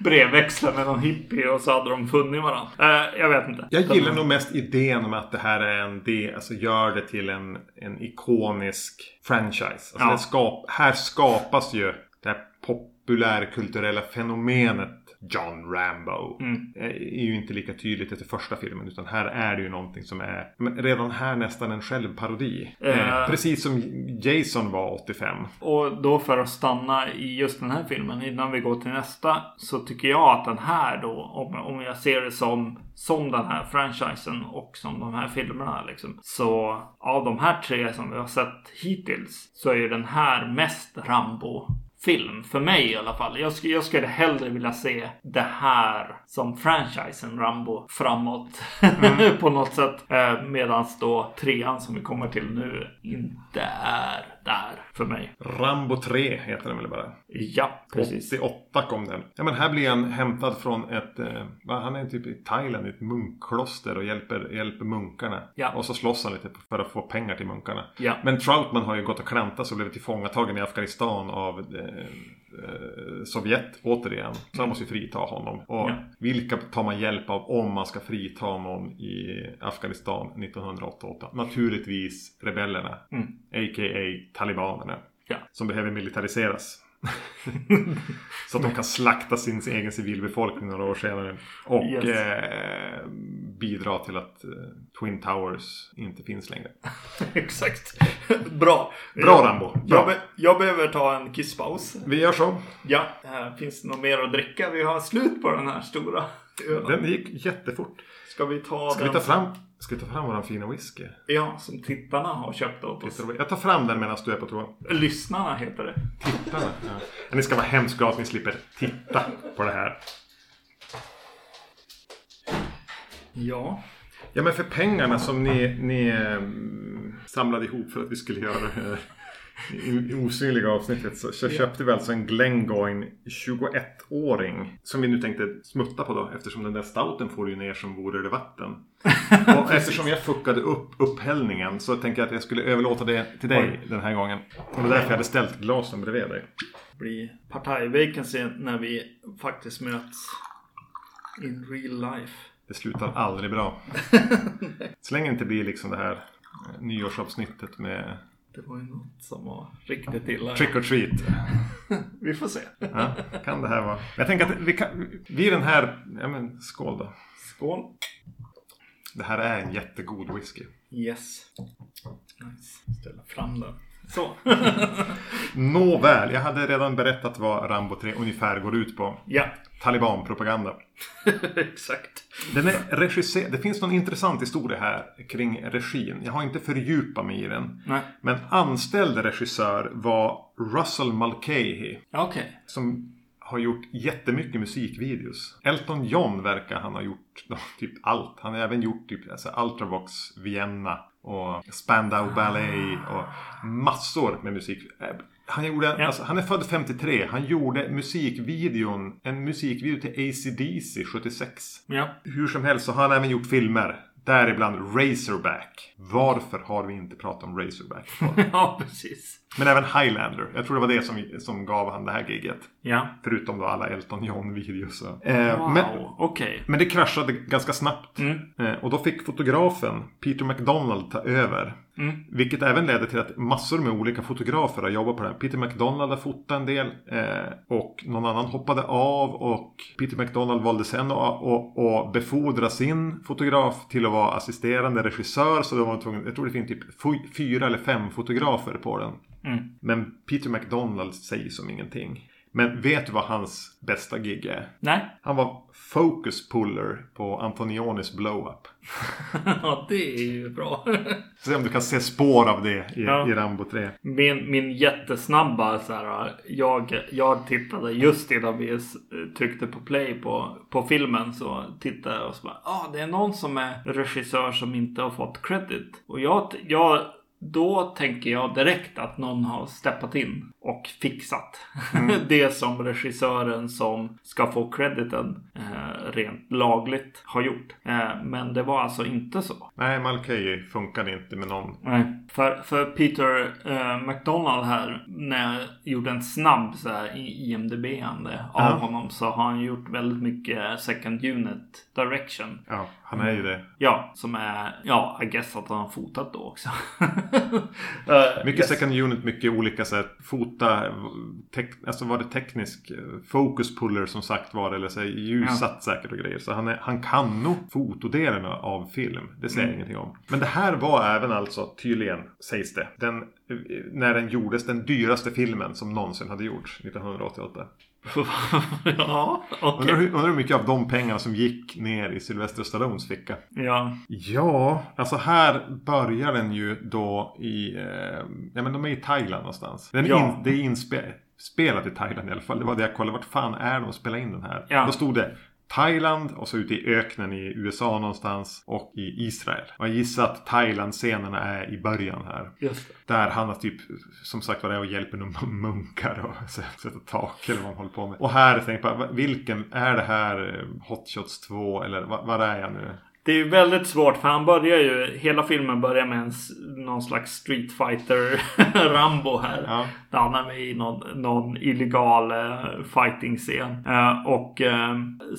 brevväxlar med någon hippie och så hade de funnit varandra. Eh, jag vet inte. Jag gillar nog mest idén om att det här är en del, alltså gör det till en, en ikonisk franchise. Alltså Ja. skap, här skapas ju det här populärkulturella fenomenet John Rambo. Mm. är ju inte lika tydligt efter första filmen. Utan här är det ju någonting som är redan här nästan en självparodi. Eh. Eh, precis som Jason var 85. Och då för att stanna i just den här filmen innan vi går till nästa så tycker jag att den här då om, om jag ser det som som den här franchisen och som de här filmerna liksom. Så av de här tre som vi har sett hittills så är ju den här mest Rambo film för mig i alla fall. Jag, skulle, jag skulle hellre vilja se det här som franchisen Rambo framåt på något sätt. Eh, Medan då trean som vi kommer till nu inte är där för mig. Rambo 3 heter den väl bara. Ja, precis. 88 kom den. Ja men här blir han hämtad från ett... Eh, han är typ i Thailand i ett munkkloster och hjälper, hjälper munkarna. Ja. Och så slåss han lite för att få pengar till munkarna. Ja. Men Troutman har ju gått och klantat och blivit tillfångatagen i Afghanistan av eh, Sovjet återigen. Så han måste ju frita honom. Och Ja. vilka tar man hjälp av om man ska frita någon i Afghanistan 1988? Naturligtvis rebellerna. Mm. A.k.a. talibanerna. Ja. Som behöver militariseras. så att de kan slakta sin egen civilbefolkning några år senare. Och Yes. eh, bidra till att eh, Twin Towers inte finns längre. Exakt. Bra. Bra, Rambo. Bra. Jag, be, jag behöver ta en kisspaus. Vi gör så. Ja, finns det något mer att dricka? Vi har slut på den här stora. Den gick jättefort. Ska vi ta Ska vi ta fram, ska vi ta fram våran fina whisky? Ja, som tittarna har köpt åt oss. Jag tar fram den medan du är på toa. Lyssnarna heter det. Tittarna. Ja. Ni ska vara hemskt glada att ni slipper titta på det här. Ja. Ja men för pengarna som ni, ni eh, samlade ihop för att vi skulle göra det här i- osynliga avsnittet så, så köpte vi alltså en Glengoyne 21-åring. Som vi nu tänkte smutta på då eftersom den där stouten får ju ner som vore det vatten. Och eftersom jag fuckade upp upphällningen så tänkte jag att jag skulle överlåta det till dig den här gången. Och det är därför jag hade ställt glasen bredvid dig. Blir partaj-vacancy när vi faktiskt möts in real life. Det slutar aldrig bra. Så länge det inte blir liksom det här nyårsavsnittet med Det var ju något som var riktigt illa. trick or treat. Vi får se. Ja, kan det här vara. Jag tänker att vi kan, vi den här, ja men skål då. Skål. Det här är en jättegod whisky. Yes. Nice. Ställa fram den. Så. Nåväl, jag hade redan berättat vad Rambo 3 ungefär går ut på. ja. Talibanpropaganda. Exakt. Den är regisser... Det finns någon intressant historia här kring regin. Jag har inte fördjupat mig i den. Nej. Men anställd regissör var Russell Mulcahy. Okej. Som har gjort jättemycket musikvideos. Elton John verkar han ha gjort då, typ allt. Han har även gjort typ alltså, Ultravox Vienna och Spandau Ballet och massor med musik. Han, gjorde, Ja. alltså, han är född 53. Han gjorde musikvideon, en musikvideo till AC/DC 76. Ja. Hur som helst så har han även gjort filmer. Däribland Razorback. Varför har vi inte pratat om Razorback? ja, precis. Men även Highlander. Jag tror det var det som, som gav han det här giget. Ja. Förutom då alla Elton John-videos. Eh, Wow, men, okej. men det kraschade ganska snabbt. Mm. Eh, och då fick fotografen Peter McDonald ta över. Mm. Vilket även ledde till att massor med olika fotografer har jobbat på det här. Peter McDonald har fotat en del. Eh, och någon annan hoppade av. Och Peter McDonald valde sen att, att, att befordra sin fotograf till att vara assisterande regissör. Så de var tvungna, jag tror det finns typ fy- fyra eller fem fotografer på den. Mm. Men Peter McDonald säger som ingenting. Men vet du vad hans bästa gig är? Nej. Han var focus puller på Antonionis blow-up. ja, det är ju bra. Se om du kan se spår av det i, Ja. i Rambo 3. Min, min jättesnabba så här, jag, jag tittade just innan vi tryckte på play på, på filmen så tittade jag och så bara, ah, det är någon som är regissör som inte har fått credit. Och jag, jag då tänker jag direkt att någon har steppat in och fixat det som regissören som ska få crediten eh, rent lagligt har gjort. Eh, men det var alltså inte så. Nej, Mulcahy funkade inte med någon. Nej. För, för Peter eh, McDonald här, när jag gjorde en snabb så här, i- IMDB-ande av Ja. honom så har han gjort väldigt mycket second unit direction. Ja, han är ju det. Ja, som är, ja, I guess att han har fotat då också. Eh, Mycket yes. second unit, mycket olika sätt. Fota, tek, alltså var det teknisk eh, focus puller som sagt var. Eller så ljussatt säkert och grejer. Så han, är, han kan nog fotodelen av film. Det säger jag Mm. ingenting om. Men det här var även alltså tydligen, sägs det. Den, eh, när den gjordes, den dyraste filmen som någonsin hade gjorts 1988. ja, okej. Undrar, hur, undrar hur mycket av de pengarna som gick ner i Sylvester Stallones ficka. Ja, Ja, alltså här börjar den ju då i... Eh, ja men de är i Thailand någonstans. Den Ja. in, det är inspelat i Thailand i alla fall. Det var det jag kollade. Vart fan är de och spelade in den här? Ja. Då stod det Thailand och så ute i öknen i USA någonstans. Och i Israel. Jag gissar att Thailand-scenerna är i början här. just det. Där han har typ, som sagt var och hjälper några munkar och sätta tak eller vad han håller på med. Och här tänker jag på, vilken, är det här eh, Hot Shots 2 eller vad, vad är jag nu? Det är ju väldigt svårt för han börjar ju, hela filmen börjar med en, någon slags Street Fighter Rambo här. Ja. Där han är med i någon, någon illegal eh, fighting-scen. Eh, och eh,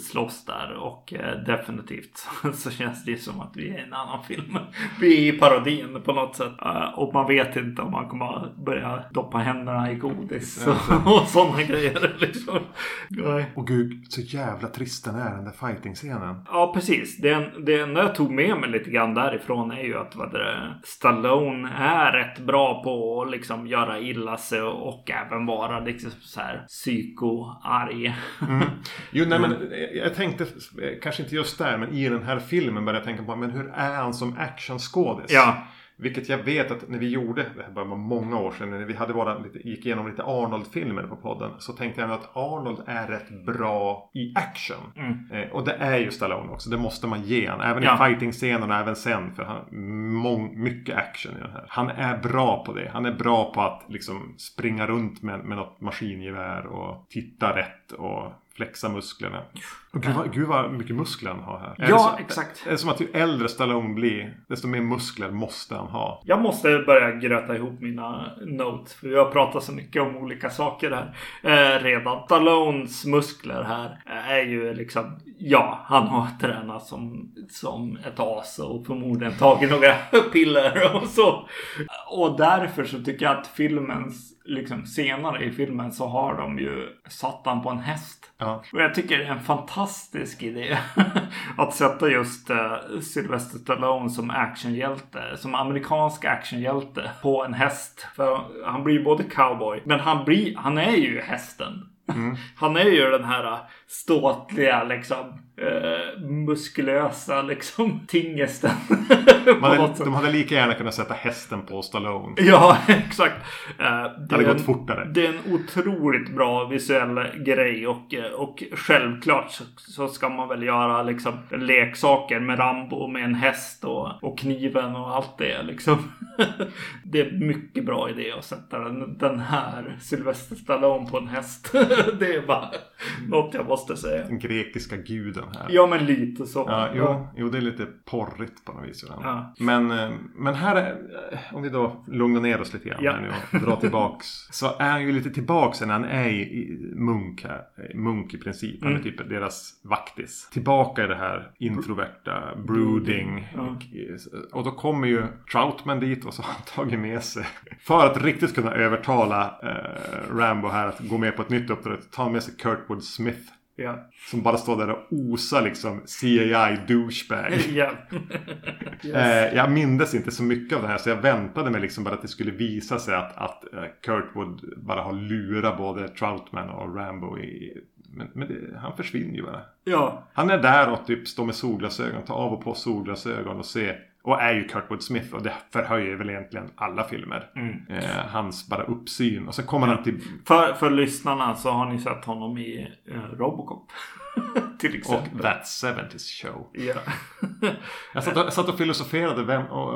slåss där. Och eh, definitivt så känns det som att vi är i en annan film. Vi är i parodin på något sätt. Och man vet inte om man kommer att börja doppa händerna i godis och sådana grejer. Liksom. Och gud, så jävla trist den är den där fighting-scenen. Ja, precis. Det, det enda jag tog med mig lite grann därifrån är ju att vad det, Stallone är rätt bra på att liksom göra illa sig och, även vara liksom så här psyko-arg. Jo, nej men eh, jag tänkte, kanske inte just där, men i den här filmen började jag tänka på, men hur är han som actionskådis? Ja. Vilket jag vet att när vi gjorde, det här var många år sedan, när vi hade våra, gick igenom lite Arnold-filmer på podden. Så tänkte jag att Arnold är rätt bra i action. Mm. Eh, och det är ju Stallone också, det måste man ge han. Även Ja. i fighting-scenerna, även sen. För han mång, mycket action i den här. Han är bra på det. Han är bra på att liksom springa runt med, med något maskingevär och titta rätt och flexa musklerna. Och gud, vad, gud vad mycket muskler han har här. Är Ja, det så, exakt. Är det som att ju äldre Stallone blir, desto mer muskler måste han ha. Jag måste börja gröta ihop mina notes. För vi har pratat så mycket om olika saker här. Eh, redan. Stallones muskler här är ju liksom. Ja, han har tränat som, som ett as och förmodligen tagit några piller och så. Och därför så tycker jag att filmens, liksom senare i filmen så har de ju satt han på en häst. Ja. Och jag tycker det är en fantastisk idé. att sätta just uh, Sylvester Stallone som actionhjälte. Som amerikansk actionhjälte. På en häst. För han blir ju både cowboy. Men han, blir, han är ju hästen. Han är ju den här ståtliga liksom eh, muskulösa liksom tingesten. Hade, de hade lika gärna kunnat sätta hästen på Stallone. Ja, exakt. Eh, det, hade är gått en, fortare. det är en otroligt bra visuell grej och, eh, och självklart så, så ska man väl göra liksom leksaker med Rambo med en häst och, och kniven och allt det liksom. det är mycket bra idé att sätta den, den här Sylvester Stallone på en häst. det är bara något jag måste säga. Den grekiska guden här. Ja, men lite så. Ja, jo, jo, det är lite porrigt på något vis. Ja. Men, eh, men här är, eh, om vi då lugnar ner oss lite grann Ja. här nu och drar tillbaks. så är han ju lite tillbaks när han är i, i munk här. Munk i princip. Han är Mm. typ deras vaktis. Tillbaka i det här introverta, brooding. Och då kommer ju Troutman dit och så har han tagit med sig. För att riktigt kunna övertala eh, Rambo här att gå med på ett nytt uppdrag. Han med sig Kurtwood Smith. Ja. Som bara står där och osar liksom CAI douchebag. ja. yes. Eh, jag mindes inte så mycket av det här så jag väntade mig liksom bara att det skulle visa sig att, att eh, Kurtwood bara har lurat både Troutman och Rambo i... Men, men det, han försvinner ju bara. ja. Han är där och typ står med solglasögon, tar av och på solglasögon och ser. Och är ju Kurtwood Smith och det förhöjer väl egentligen alla filmer. Eh, hans bara uppsyn. Och så kommer han till... För, för lyssnarna så har ni sett honom i eh, Robocop. Till Och exempel. That 70s Show. Ja. Jag satt och, jag satt och filosoferade vem, och,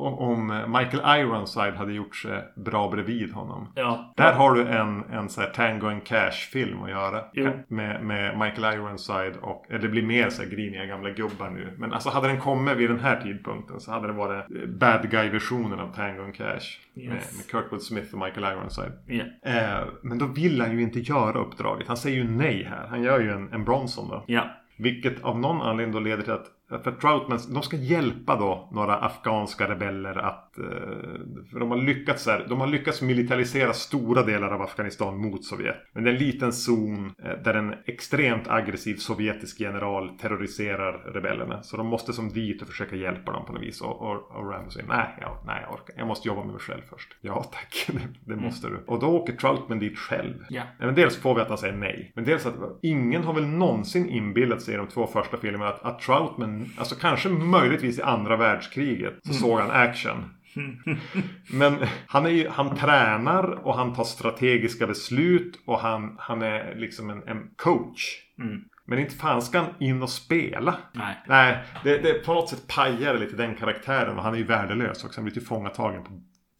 och, om Michael Ironside hade gjort sig bra bredvid honom. ja. Där har du en, en så här Tango and Cash-film att göra. Jo. Med, med Michael Ironside och... Eller det blir mer så här griniga gamla gubbar nu. Men alltså hade den kommit vid den här tidpunkten så hade det varit eh, bad guy-versionen av Tango and Cash. Med, Yes. med Kurtwood Smith och Michael Ironside. ja. Eh, men då vill han ju inte göra uppdraget. Han säger ju nej här. Han gör ju en, en Bronson då. Ja. Vilket av någon anledning då leder till att för Troutman, de ska hjälpa då några afghanska rebeller att... eh, För de har lyckats här, de har lyckats militarisera stora delar av Afghanistan mot Sovjet. Men det är en liten zon eh, där en extremt aggressiv sovjetisk general terroriserar rebellerna. Så de måste som dit och försöka hjälpa dem på något vis. Och, och, och Rambo säger nej, ja, nej jag orkar. Jag måste jobba med mig själv först. Ja tack, det, det måste du. Och då åker Troutman dit själv. Nej, Men dels får vi att han säger nej. Men dels att ingen har väl någonsin inbillat sig i de två första filmerna att, att Troutman, alltså kanske möjligtvis i andra världskriget, så såg han action. Men han, är ju, han tränar och han tar strategiska beslut och han, han är liksom en, en coach. Mm. Men inte fan ska han in och spela. Nej. Nej, det, det på något sätt pajar lite den karaktären. Och han är ju värdelös också. Han blir tillfångatagen på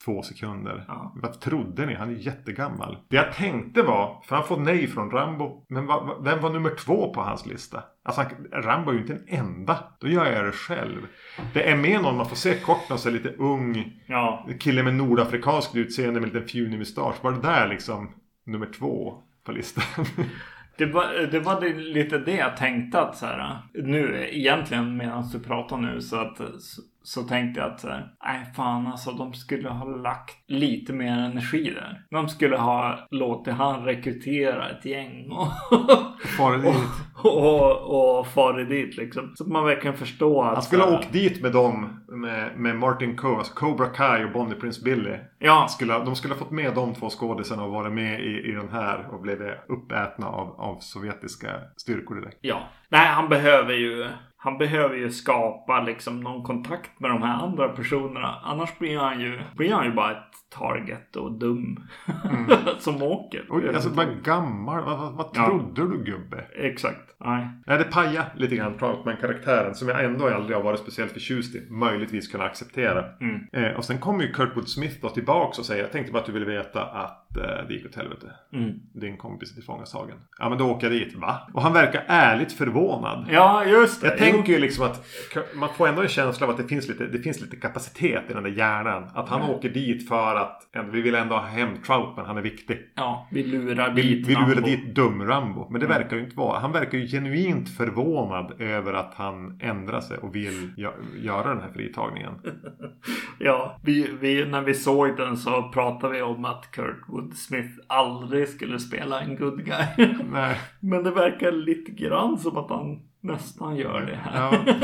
två sekunder. Ja. Vad trodde ni? Han är jättegammal. Det jag tänkte var, för han får nej från Rambo. Men vad- vad- vem var nummer två på hans lista? Alltså han, Rambo är ju inte en enda. Då gör jag det själv. Det är med någon man får se kort och så lite ung Ja. kille med nordafrikanskt utseende med lite fjunig mustasch. Var det där liksom nummer två på listan? Det var, det var lite det jag tänkte att så här, nu egentligen medan du pratar nu så att så, tänkte jag att här, nej fan alltså de skulle ha lagt lite mer energi där. De skulle ha låtit han rekrytera ett gäng och, Far dit. och, och farit dit liksom. Så att man verkligen förstår att Han skulle ha åkt dit med dem. Med, med Martin Coe, alltså Cobra Kai och Bonnie Prince Billy. Ja, Skulle, de skulle ha fått med de två skådisarna och varit med i, i den här och blivit uppätna av, av sovjetiska styrkor direkt. Ja. Nej, han behöver ju han behöver ju skapa liksom någon kontakt med de här andra personerna. Annars blir han ju, blir han ju bara ett target och dum. som åker. Oj, alltså vad gammal, vad, vad, vad Ja. trodde du gubbe? Exakt. Nej. Nej, det pajar lite grann Troutman-karaktären som jag ändå aldrig har varit speciellt förtjust i. Möjligtvis kunna acceptera. Mm. Eh, och sen kommer ju Kurtwood Smith då tillbaks och säger Jag tänkte bara att du ville veta att eh, det gick åt helvete. Mm. Din kompis är tillfångatagen. Ja men då åker jag dit. Va? Och han verkar ärligt förvånad. Ja, just det. Jag tänker ju liksom att man får ändå en känsla av att det finns lite, det finns lite kapacitet i den där hjärnan. Att han åker dit för att ja, vi vill ändå ha hem Troutman, han är viktig. Ja, vi lurar dit vi lurar Rambo. dit dum-Rambo. Men det verkar ju inte vara. Han verkar ju genuint förvånad över att han ändrar sig och vill gö- göra den här fritagningen. Ja, vi, vi, när vi såg den så pratade vi om att Kurtwood Smith aldrig skulle spela en good guy. Nej. Men det verkar lite grann som att han nästan gör det här. Ja.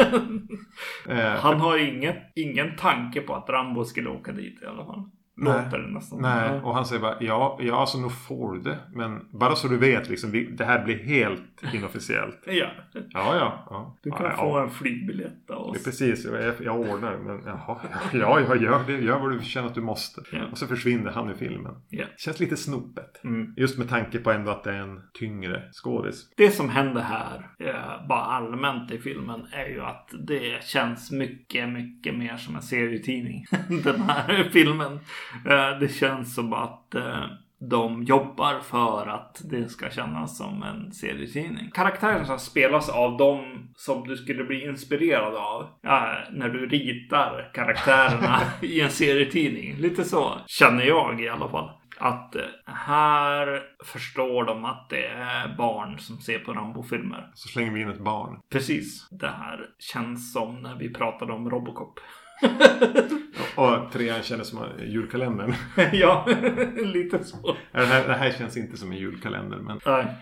Eh, Han har inget, ingen tanke på att Rambo skulle åka dit i alla fall. Låter det nästan. Nej, Ja. och han säger bara ja, ja alltså nog får du det. Men bara så du vet liksom, vi, det här blir helt inofficiellt. Ja. Ja, ja. ja. Du kan ja, få ja. en flygbiljett av Det är oss. precis, jag, jag ordnar. Men jaha, ja, ja, gör det. Gör vad du känner att du måste. Ja. Och så försvinner han ur filmen. Ja. Känns lite snopet. Mm. Just med tanke på ändå att det är en tyngre skådis. Det som händer här, eh, bara allmänt i filmen, är ju att det känns mycket, mycket mer som en serietidning. Den här filmen. Eh, det känns som att eh, de jobbar för att det ska kännas som en serietidning. Karaktärerna spelas av dem som du skulle bli inspirerad av ja, när du ritar karaktärerna i en serietidning. Lite så känner jag i alla fall. Att eh, här förstår de att det är barn som ser på Rambo-filmer. Så slänger vi in ett barn. Precis. Det här känns som när vi pratade om Robocop. Och trean kändes som julkalendern. ja, lite så. Det här, det här känns inte som en julkalender. Men,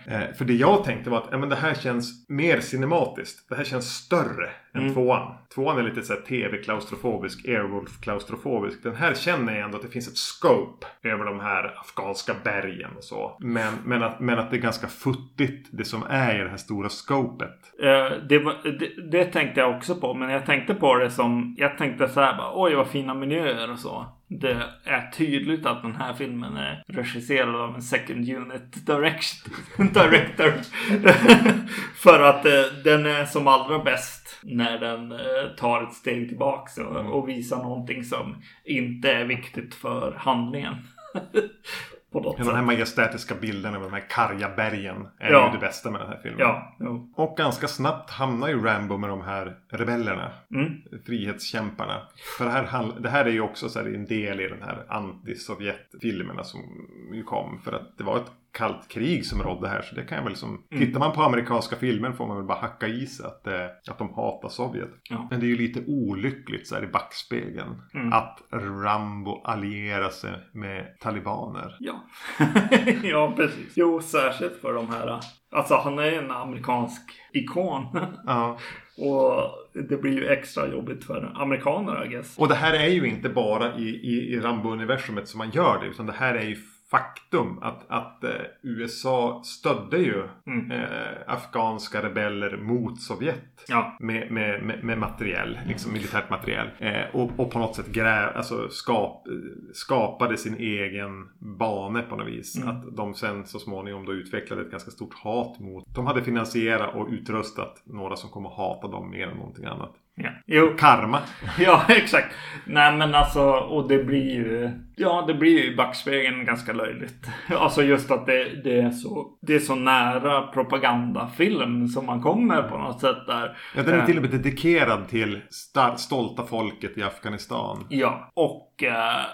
eh, för det jag tänkte var att ja, men det här känns mer cinematiskt. Det här känns större än Mm. tvåan. Tvåan är lite så tv-klaustrofobisk, Airwolf-klaustrofobisk. Den här känner jag ändå att det finns ett scope över de här afghanska bergen och så. Men, men, att, men att det är ganska futtigt det som är i det här stora scopet. Eh, det, var, det, det tänkte jag också på, men jag tänkte på det som... Jag tänkte så här bara, oj vad fina miljöer och så. Det är tydligt att den här filmen är regisserad av en second unit director. För att eh, den är som allra bäst när den eh, tar ett steg tillbaks och, och visar någonting som inte är viktigt för handlingen. på något De sätt. här majestätiska bilderna med de här karga bergen är Ja. ju det bästa med den här filmen. Ja, jo. Och ganska snabbt hamnar ju Rambo med de här rebellerna. Mm. Frihetskämparna. För det här, det här är ju också så här en del i den här anti-Sovjet-filmerna som ju kom. För att det var ett kallt krig som rådde här. Så det kan jag väl som... Mm. Tittar man på amerikanska filmer får man väl bara hacka i sig att, eh, att de hatar Sovjet. Ja. Men det är ju lite olyckligt så här i backspegeln. Mm. Att Rambo allierar sig med talibaner. Ja. ja, precis. Jo, särskilt för de här. Alltså, han är en amerikansk ikon. Ja. Och det blir ju extra jobbigt för amerikaner, I guess. Och det här är ju inte bara i, i, i Rambo-universumet som man gör det. Utan det här är ju faktum att, att eh, USA stödde ju Mm. eh, afghanska rebeller mot Sovjet. Ja. Med, med, med, med materiell, liksom militärt materiell. Eh, och, och på något sätt grä, alltså skap, skapade sin egen bane på något vis. Mm. Att de sen så småningom då utvecklade ett ganska stort hat mot. De hade finansierat och utrustat några som kommer hata dem mer än någonting annat. Ja. Jo, Karma. ja, exakt. Nej, men alltså, och det blir ju... Ja, det blir ju i backspegeln ganska löjligt. Alltså just att det, det, är så, det är så nära propagandafilm som man kommer på något sätt där. Ja, den är Eh, till och med dedikerad till stolta folket i Afghanistan. Ja, och eh,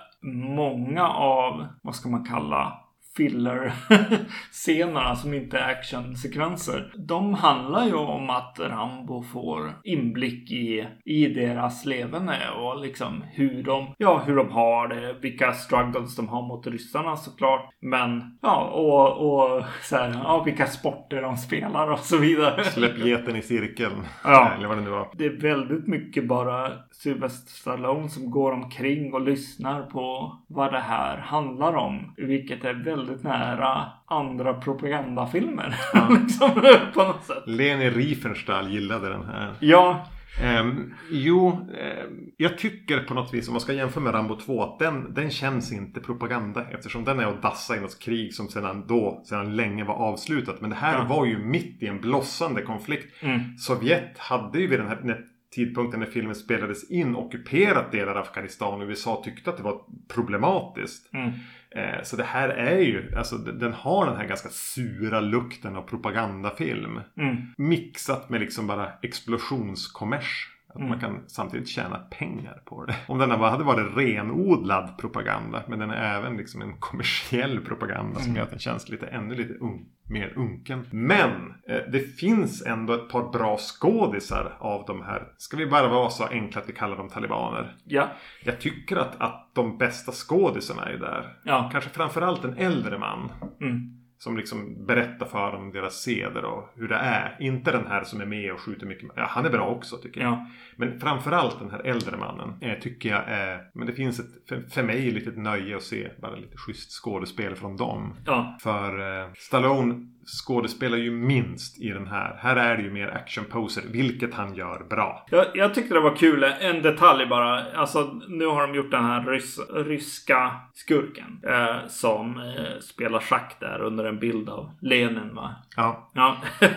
många av, vad ska man kalla, filler-scenerna som inte är actionsekvenser. De handlar ju om att Rambo får inblick i, i deras levande och liksom hur de, ja, hur de har det, vilka struggles de har mot ryssarna såklart. Men, ja, och, och så här, ja, vilka sporter de spelar och så vidare. Släpp geten i cirkeln. Ja. Eller vad det nu var. Det är väldigt mycket bara Sylvester Stallone som går omkring och lyssnar på vad det här handlar om. Vilket är väldigt nära andra propagandafilmer. liksom, på något sätt. Leni Riefenstahl gillade den här. Ja, Ehm, jo, ehm, jag tycker på något vis om man ska jämföra med Rambo 2 att den, den känns inte propaganda eftersom den är att dassa i något krig som sedan då, sedan länge var avslutat. Men det här Ja. var ju mitt i en blossande konflikt. Mm. Sovjet hade ju vid den här när tidpunkten när filmen spelades in ockuperat delar av Afghanistan och USA tyckte att det var problematiskt. Mm. Eh, Så det här är ju, alltså den har den här ganska sura lukten av propagandafilm. Mm. Mixat med liksom bara explosionskommers. Att Mm. man kan samtidigt tjäna pengar på det. Om den hade varit renodlad propaganda. Men den är även liksom en kommersiell propaganda som Mm. gör att den känns lite ännu lite un, mer unken. Men eh, det finns ändå ett par bra skådisar av de här. Ska vi bara vara så enkla att vi kallar dem talibaner? Ja. Jag tycker att, att de bästa skådisarna är där. Ja. Kanske framförallt en äldre man. Mm. Som liksom berättar för dem deras seder och hur det är. Inte den här som är med och skjuter mycket. Ja, han är bra också tycker jag. Ja. Men framförallt den här äldre mannen eh, tycker jag är... Men det finns ett, för, för mig ett litet nöje att se bara lite schysst skådespel från dem. Ja. För eh, Stallone skådespelar ju minst i den här. Här är det ju mer action poser, vilket han gör bra. Jag, jag tyckte det var kul. En detalj bara. Alltså nu har de gjort den här rys, ryska skurken. Eh, som eh, spelar schack där under en bild av Lenin va? Ja. Ja.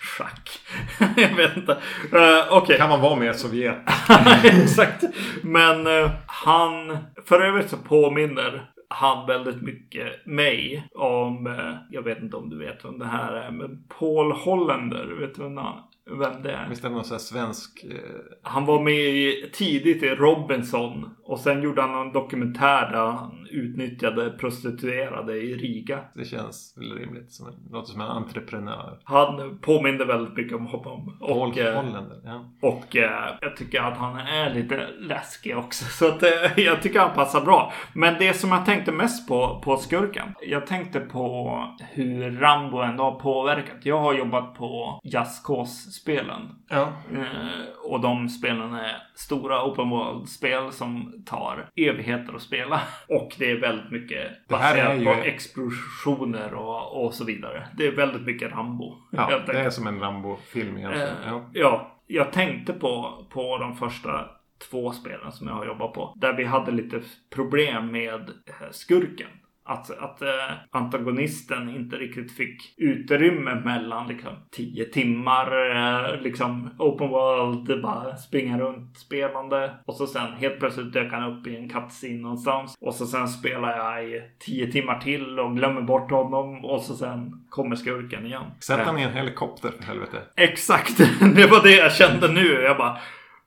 schack. jag vet inte. Eh, Okej. Kan man vara mer Sovjet? Exakt. Men eh, han, för övrigt så påminner han väldigt mycket mig om, eh, jag vet inte om du vet vem det här är, men Paul Hollander, vet du vem, han- vem det är? Visst är det någon sån här svensk... Eh, Han var med i, tidigt i Robinson och sen gjorde han en dokumentär där han utnyttjade prostituerade i Riga. det känns väl rimligt. Som en, låter som en entreprenör. Han påminde väldigt mycket om honom. Och, eh, Hollander. Ja. Och eh, jag tycker att han är lite läskig också. Så att, eh, jag tycker han passar bra. Men det som jag tänkte mest på, på skurken. Jag tänkte på hur Rambo ändå har påverkat. Jag har jobbat på Just Cause-spelen. ja. Eh, och de spelen är stora open world-spel som tar evigheter att spela. Och det är väldigt mycket baserat ju- på explosioner och, och så vidare. Det är väldigt mycket Rambo. Ja, det är som en Rambo-film egentligen. Eh, Ja. ja, jag tänkte på, på de första två spelen som jag har jobbat på. Där vi hade lite problem med skurken. Att, att eh, antagonisten inte riktigt fick utrymme mellan liksom 10 timmar eh, liksom open world, bara springa runt spelande. Och så sen helt plötsligt dök han upp i en cutscene någonstans. Och så sen spelar jag i 10 timmar till och glömmer bort honom. Och så sen kommer skurken igen. Sätt Eh, han i en helikopter för helvete. Exakt, det var det jag kände nu. Jag bara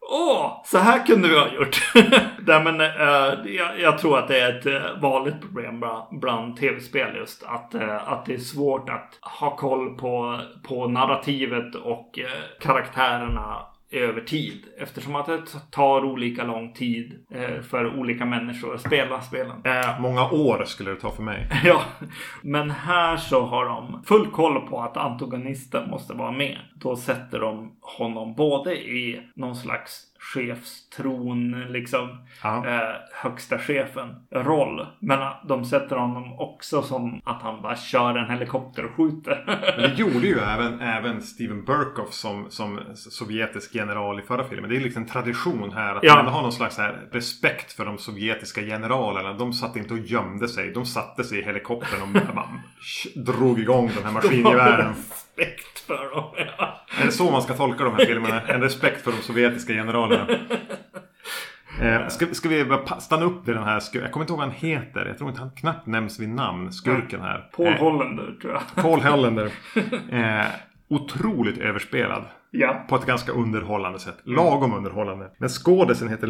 Åh, så här kunde vi ha gjort. Nej, men, eh, jag, jag tror att det är ett eh, vanligt problem bland, bland tv-spel just. Att, eh, att det är svårt att ha koll på, på narrativet och eh, karaktärerna över tid. Eftersom att det tar olika lång tid eh, för olika människor att spela spelen. Eh, Många år skulle det ta för mig. Ja, men här så har de full koll på att antagonisten måste vara med. Då sätter de honom både i någon slags chefstron, liksom Ja. eh, högsta chefen roll. Men de sätter honom också som att han bara kör en helikopter och skjuter. Men det gjorde ju även, även Steven Burkoff som, som sovjetisk general i förra filmen. Det är liksom en tradition här att Ja. man har någon slags här respekt för de sovjetiska generalerna. De satt inte och gömde sig. De satte sig i helikoptern och drog igång den här maskingevären. Respekt för dem. Är det så man ska tolka de här filmerna? En respekt för de sovjetiska generalerna. Eh, ska, ska vi bara stanna upp vid den här Jag kommer inte ihåg vad han heter. Jag tror inte han knappt nämns vid namn. Skurken här. Paul Eh, Hollander tror jag. Paul Hollander. Eh, otroligt överspelad. Ja. På ett ganska underhållande sätt. Lagom underhållande. Men skådisen heter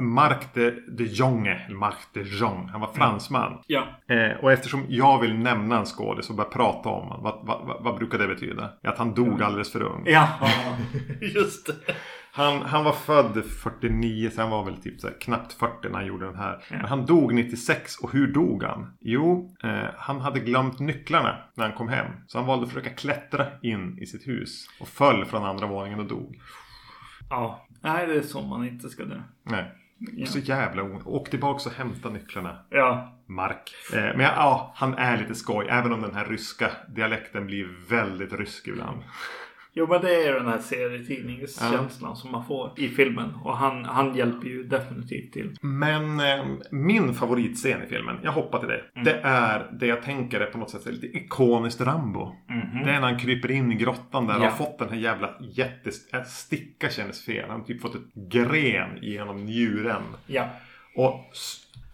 Marc de, de Jonge. Marc de Jong. Han var fransman. Ja. Eh, och eftersom jag vill nämna en skådis och börja prata om honom. Vad, vad, vad, vad brukar det betyda? Att han dog alldeles för ung. Ja, just det. Han, han var född 49, så han var väl typ så här, knappt 40 när han gjorde den här. Men han dog 96 och hur dog han? Jo, eh, han hade glömt nycklarna när han kom hem. Så han valde att försöka klättra in i sitt hus. Och föll från andra våningen och dog. Ja. Nej, det är så man inte ska dö. Nej. Ja. Så jävla ont. Åk tillbaka och hämta nycklarna. Ja. Mark. Eh, men ja, han är lite skoj. Även om den här ryska dialekten blir väldigt rysk ibland. Jo men det är den här serietidningskänslan som man får i filmen. Och han, han hjälper ju definitivt till. Men eh, min favoritscen i filmen, jag hoppar till det. Det är det jag tänker är på något sätt lite ikoniskt Rambo. Det är när han kryper in i grottan där och Ja. har fått den här jävla jättes... äh, kändes fel. Han har typ fått ett gren genom njuren. Ja. Och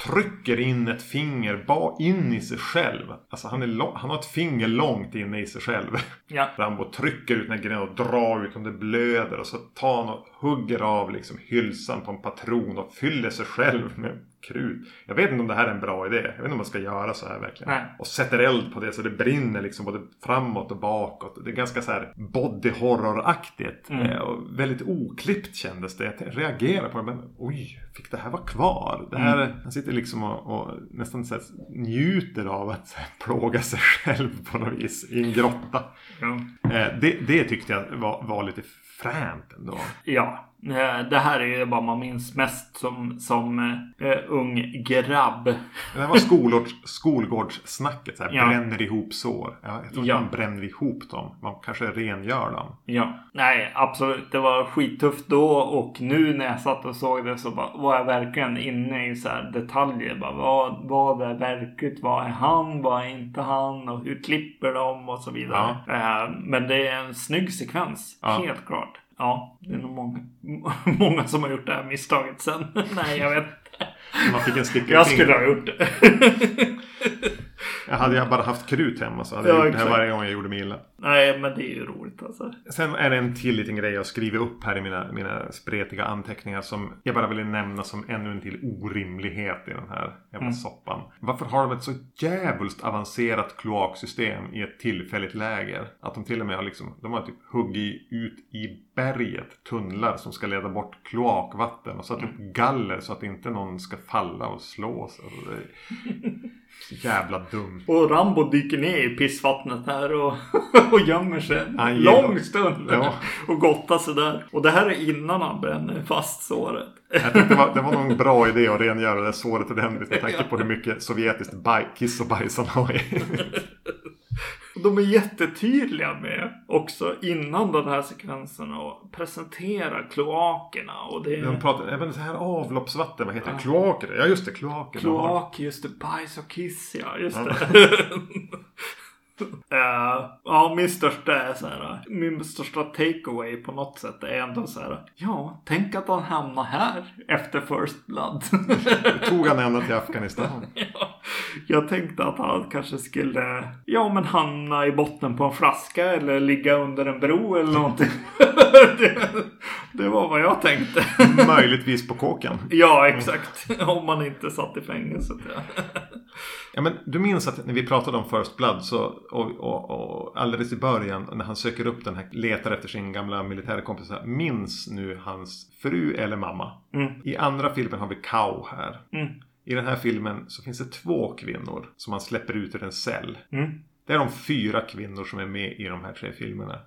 trycker in ett finger ba in i sig själv. Alltså han, är han har ett finger långt inne i sig själv. Ja. Rambo trycker ut den här grenen och drar ut om det blöder. Och så tar han och hugger av liksom hylsan på en patron och fyller sig själv med krut. Jag vet inte om det här är en bra idé. Jag vet inte om man ska göra så här verkligen. Nej. Och sätter eld på det så det brinner liksom både framåt och bakåt. Det är ganska så här body horror-aktigt. Mm. Eh, Och väldigt oklippt kändes det. Jag reagerade på det. Men oj, fick det här vara kvar? Det här, Han sitter liksom och, och nästan så njuter av att plåga sig själv på något vis i en grotta. Eh, det, det tyckte jag var, var lite fränt ändå. Ja, det här är ju vad man minns mest som, som eh, ung grabb. Det här var skolgårds, skolgårdssnacket. Så här, Ja. Bränner ihop sår. Ja, jag tror Ja. man bränner ihop dem. Man kanske rengör dem. Ja, nej absolut. Det var skittufft då och nu när jag satt och såg det så var jag verkligen inne i så detaljer. Bara, vad, vad är verkligt? Vad är han? Vad är inte han? Och hur klipper de? Och så vidare. Eh, men det är en snygg sekvens. Ja. Helt klart. Ja, det är nog många, många som har gjort det här misstaget sen. nej, jag vet inte. Man fick en sticka Jag skulle ha gjort det. Jag hade jag bara haft krut hemma så hade Ja, jag gjort det här varje gång jag gjorde mig illa. nej, men det är ju roligt alltså. Sen är det en till liten grej jag skriver upp här i mina, mina spretiga anteckningar som jag bara ville nämna som ännu en till orimlighet i den här jävla Mm. soppan. Varför har de ett så djävulskt avancerat kloaksystem i ett tillfälligt läger? Att de till och med har liksom, de har typ huggit ut i berget tunnlar som ska leda bort kloakvatten och satt upp Mm. galler så att inte någon ska falla och slås. Alltså, jävla dumt. Och Rambo dyker ner i pissvattnet här och, och gömmer sig en lång stund. Ja. Och gottar sig där. Och det här är innan han bränner fast såret. Jag tyckte det var, det var nog en bra idé att rengöra det såret ordentligt med tanke på hur mycket sovjetiskt baj, kiss och bajs han har i. De är jättetydliga med också innan den här sekvensen och presenterar kloakerna. Och det De pratar även så här avloppsvatten, vad heter det? Kloaker? Ja just det, kloaker. har. kloak, just det, bajs och kiss ja, just det. Eh, ja, min största är så här. Min största takeaway på något sätt är ändå så här. Ja, tänk att han hamnar här efter First Blood. Tog han ända till Afghanistan? ja, jag tänkte att han kanske skulle, ja men hamna i botten på en flaska eller ligga under en bro eller någonting. Det, det var vad jag tänkte. Möjligtvis på kåken. ja, exakt. Om man inte satt i fängelset. Ja. Ja men du minns att när vi pratade om First Blood så och, och, och alldeles i början när han söker upp den här, letar efter sin gamla militärkompis. Minns nu hans fru eller mamma? Mm. I andra filmen har vi Cow här. Mm. I den här filmen så finns det två kvinnor som han släpper ut ur en cell. Mm. Det är de fyra kvinnor som är med i de här tre filmerna.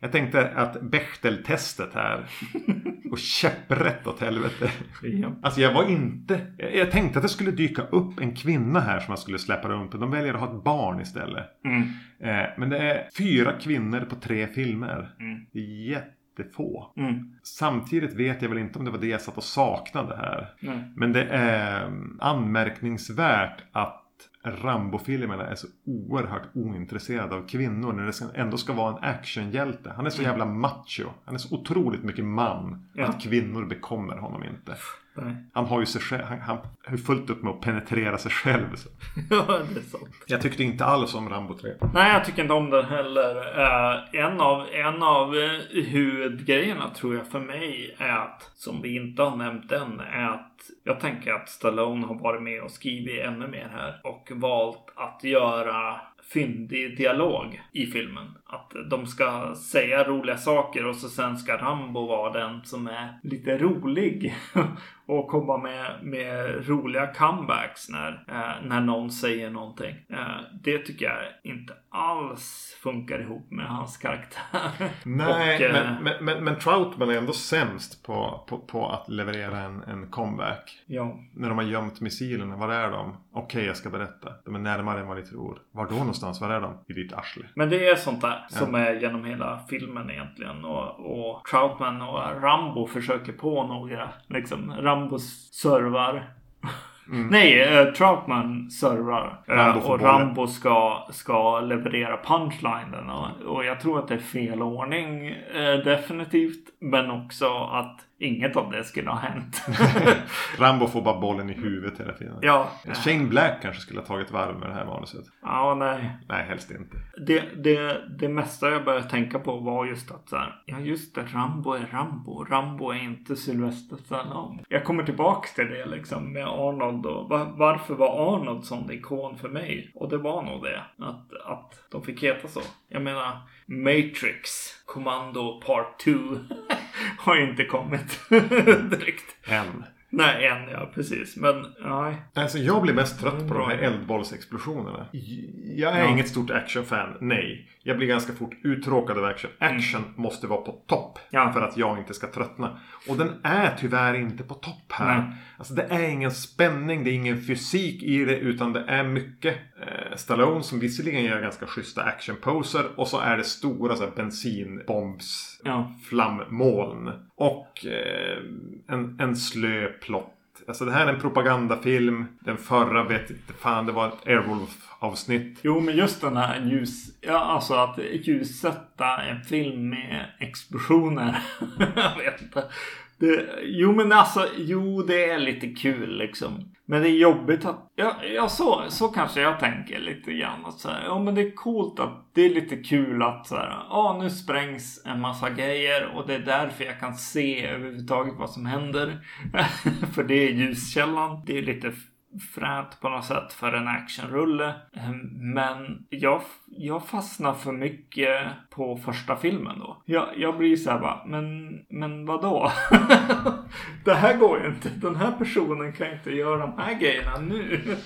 Ja. Jag tänkte att Bechteltestet här och käpprätt åt helvete. Ja. Alltså jag var inte... Jag tänkte att det skulle dyka upp en kvinna här som man skulle släppa runt. Men de väljer att ha ett barn istället. Mm. Eh, men det är fyra kvinnor på tre filmer. Mm. Är jättefå. Mm. Samtidigt vet jag väl inte om det var det jag satt och saknade här. Nej. Men det är mm, anmärkningsvärt att Rambo-filmerna är så oerhört ointresserade av kvinnor när det ändå ska vara en actionhjälte. Han är så jävla macho. Han är så otroligt mycket man. Ja. Att kvinnor bekommer honom inte. Nej. Han har ju sig själv, han, han har fullt upp med att penetrera sig själv. Så. Ja, det är sant. Jag tyckte inte alls om Rambo 3. Nej, jag tycker inte om den heller. Eh, en av, en av eh, huvudgrejerna tror jag för mig är att, som vi inte har nämnt än, är att jag tänker att Stallone har varit med och skrivit ännu mer här och valt att göra fyndig dialog i filmen. Att de ska säga roliga saker och så sen ska Rambo vara den som är lite rolig och komma med, med roliga comebacks när, eh, när någon säger någonting. Eh, det tycker jag inte alls funkar ihop med hans karaktär. Nej, Och, eh, men, men, men, men Troutman är ändå sämst på, på, på att leverera en, en comeback. Ja. När de har gömt missilerna, var är de? Okej, jag ska berätta. De är närmare än vad ni tror. Var då någonstans? Var är de? I ditt arsle. Men det är sånt där som är genom hela filmen egentligen. Och, och Troutman och Rambo försöker på några. Liksom, Rambo servar. Nej, eh, Troutman servar. Eh, Rambo får och. Rambo ska, ska leverera punchlinen. Och, och jag tror att det är fel ordning eh, definitivt. Men också att inget av det skulle ha hänt. Rambo får bara bollen i huvudet hela tiden. ja. Shane Black kanske skulle ha tagit varv med det här manuset. Ja, nej. Nej, helst inte. Det, det, det mesta jag började tänka på var just att så här, ja just det, Rambo är Rambo. Rambo är inte Sylvester Stallone. Jag kommer tillbaks till det liksom med Arnold och va- varför var Arnold sån ikon för mig? Och det var nog det, att, att de fick heta så. Jag menar, Matrix, Commando Part 2 har ju inte kommit direkt. Än. Nej, en ja, precis. Men nej. Alltså jag blir mest trött på de här eldbollsexplosionerna. Jag är Ja. inget stort actionfan, nej. Jag blir ganska fort uttråkad av action. Action måste vara på topp Mm. Ja. för att jag inte ska tröttna. Och den är tyvärr inte på topp här. Nej. Alltså det är ingen spänning, det är ingen fysik i det utan det är mycket eh, Stallone som visserligen gör ganska schyssta actionposer och så är det stora så här, bensinbombs Ja. flammoln. Och eh, en, en slö plott. Alltså det här är en propagandafilm. Den förra vet inte fan, det var ett avsnitt. Jo, men just den här ljus... Ja, alltså att ljussätta en film med explosioner. jag vet inte. Det, jo, men alltså, jo, det är lite kul liksom. Men det är jobbigt att... Ja, ja så, så kanske jag tänker lite grann. Att så här, ja, men det är coolt att det är lite kul att så här, ja, nu sprängs en massa grejer och det är därför jag kan se överhuvudtaget vad som händer. för det är ljuskällan. Det är lite fränt på något sätt för en actionrulle. Ehm, Men jag, jag fastnar för mycket på första filmen då. Jag, jag blir så här bara, men, men vadå? det här går ju inte. Den här personen kan inte göra de här grejerna nu.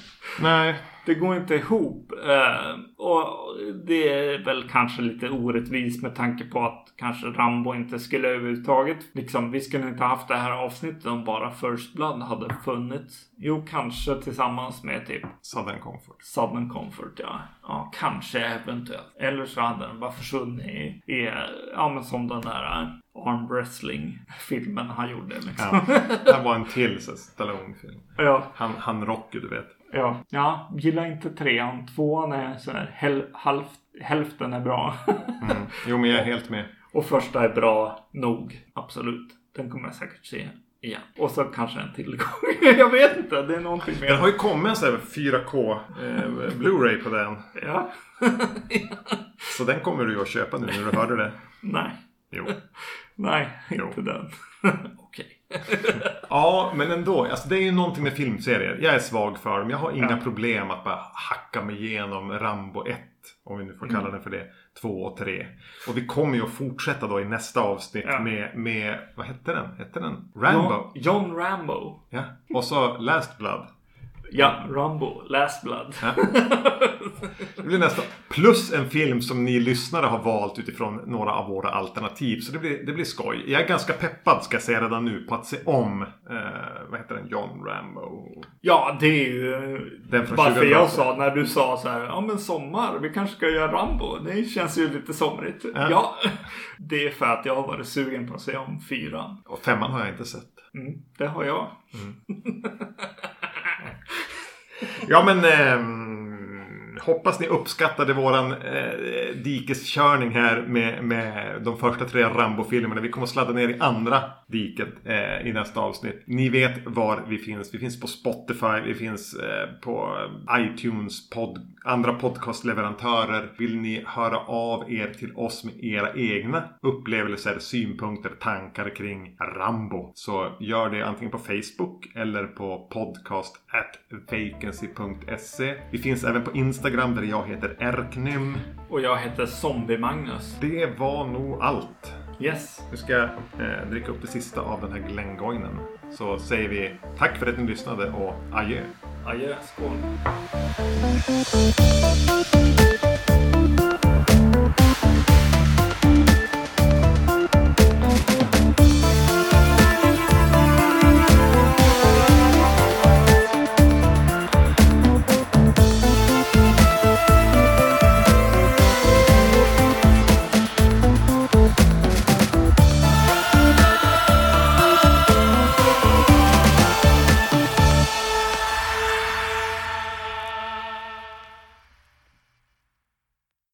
Nej, Det går inte ihop. Eh, och det är väl kanske lite orättvist med tanke på att kanske Rambo inte skulle överhuvudtaget. Liksom, vi skulle inte haft det här avsnittet om bara First Blood hade funnits. Jo, kanske tillsammans med typ Southern Comfort. Southern Comfort, ja. Ja, kanske eventuellt. Eller så hade den bara försvunnit i, i ja men som den där eh, arm wrestling filmen han gjorde liksom. Ja, det var en till Stallone-film. ja. Han, han Rocky, du vet. Ja, ja, gillar inte trean. Tvåan är så här, häl, halvt, hälften är bra. Mm. Jo, men jag är helt med. och första är bra nog. Absolut. Den kommer jag säkert se igen. Och så kanske en till gång. jag vet inte, det är någonting Det har mer. ju kommit en sån här 4K eh, Blu-ray på den. Ja. Så den kommer du ju att köpa nu när du hörde det. Nej, Jo. nej, Jo. inte den. Ja, men ändå. Alltså, det är ju någonting med filmserier. Jag är svag för dem. Jag har inga Ja. problem att bara hacka mig igenom Rambo 1. Om vi nu får kalla den för det. 2 och 3. Och vi kommer ju att fortsätta då i nästa avsnitt Ja. med, med, vad hette den? Hette den? Rambo? John, John Rambo. Ja. Och så Last Blood. Ja, Rambo. Last Blood. Ja. Det blir nästa. Plus en film som ni lyssnare har valt utifrån några av våra alternativ. Så det blir, det blir skoj. Jag är ganska peppad ska jag säga redan nu på att se om, eh, vad heter den, John Rambo. Ja, det är ju Den från varför 2008. jag sa när du sa så här, ja men sommar, vi kanske ska göra Rambo. Det känns ju lite somrigt. Ja. Ja, det är för att jag har varit sugen på att se om fyran. Och femman har jag inte sett. Mm, det har jag. Ja men eh, hoppas ni uppskattade våran eh, dikeskörning här med, med de första tre Rambo-filmerna. Vi kommer att sladda ner i andra diket eh, i nästa avsnitt. Ni vet var vi finns. Vi finns på Spotify, vi finns eh, på iTunes, pod, andra podcastleverantörer. Vill ni höra av er till oss med era egna upplevelser, synpunkter, tankar kring Rambo så gör det antingen på Facebook eller på podcast at vacancy.se. Vi finns även på Instagram där jag heter Erknym. Och jag heter Zombie-Magnus. Det var nog allt. Yes. Nu ska jag eh, dricka upp det sista av den här Glengoynen. Så säger vi tack för att ni lyssnade och adjö. Adjö. Skål.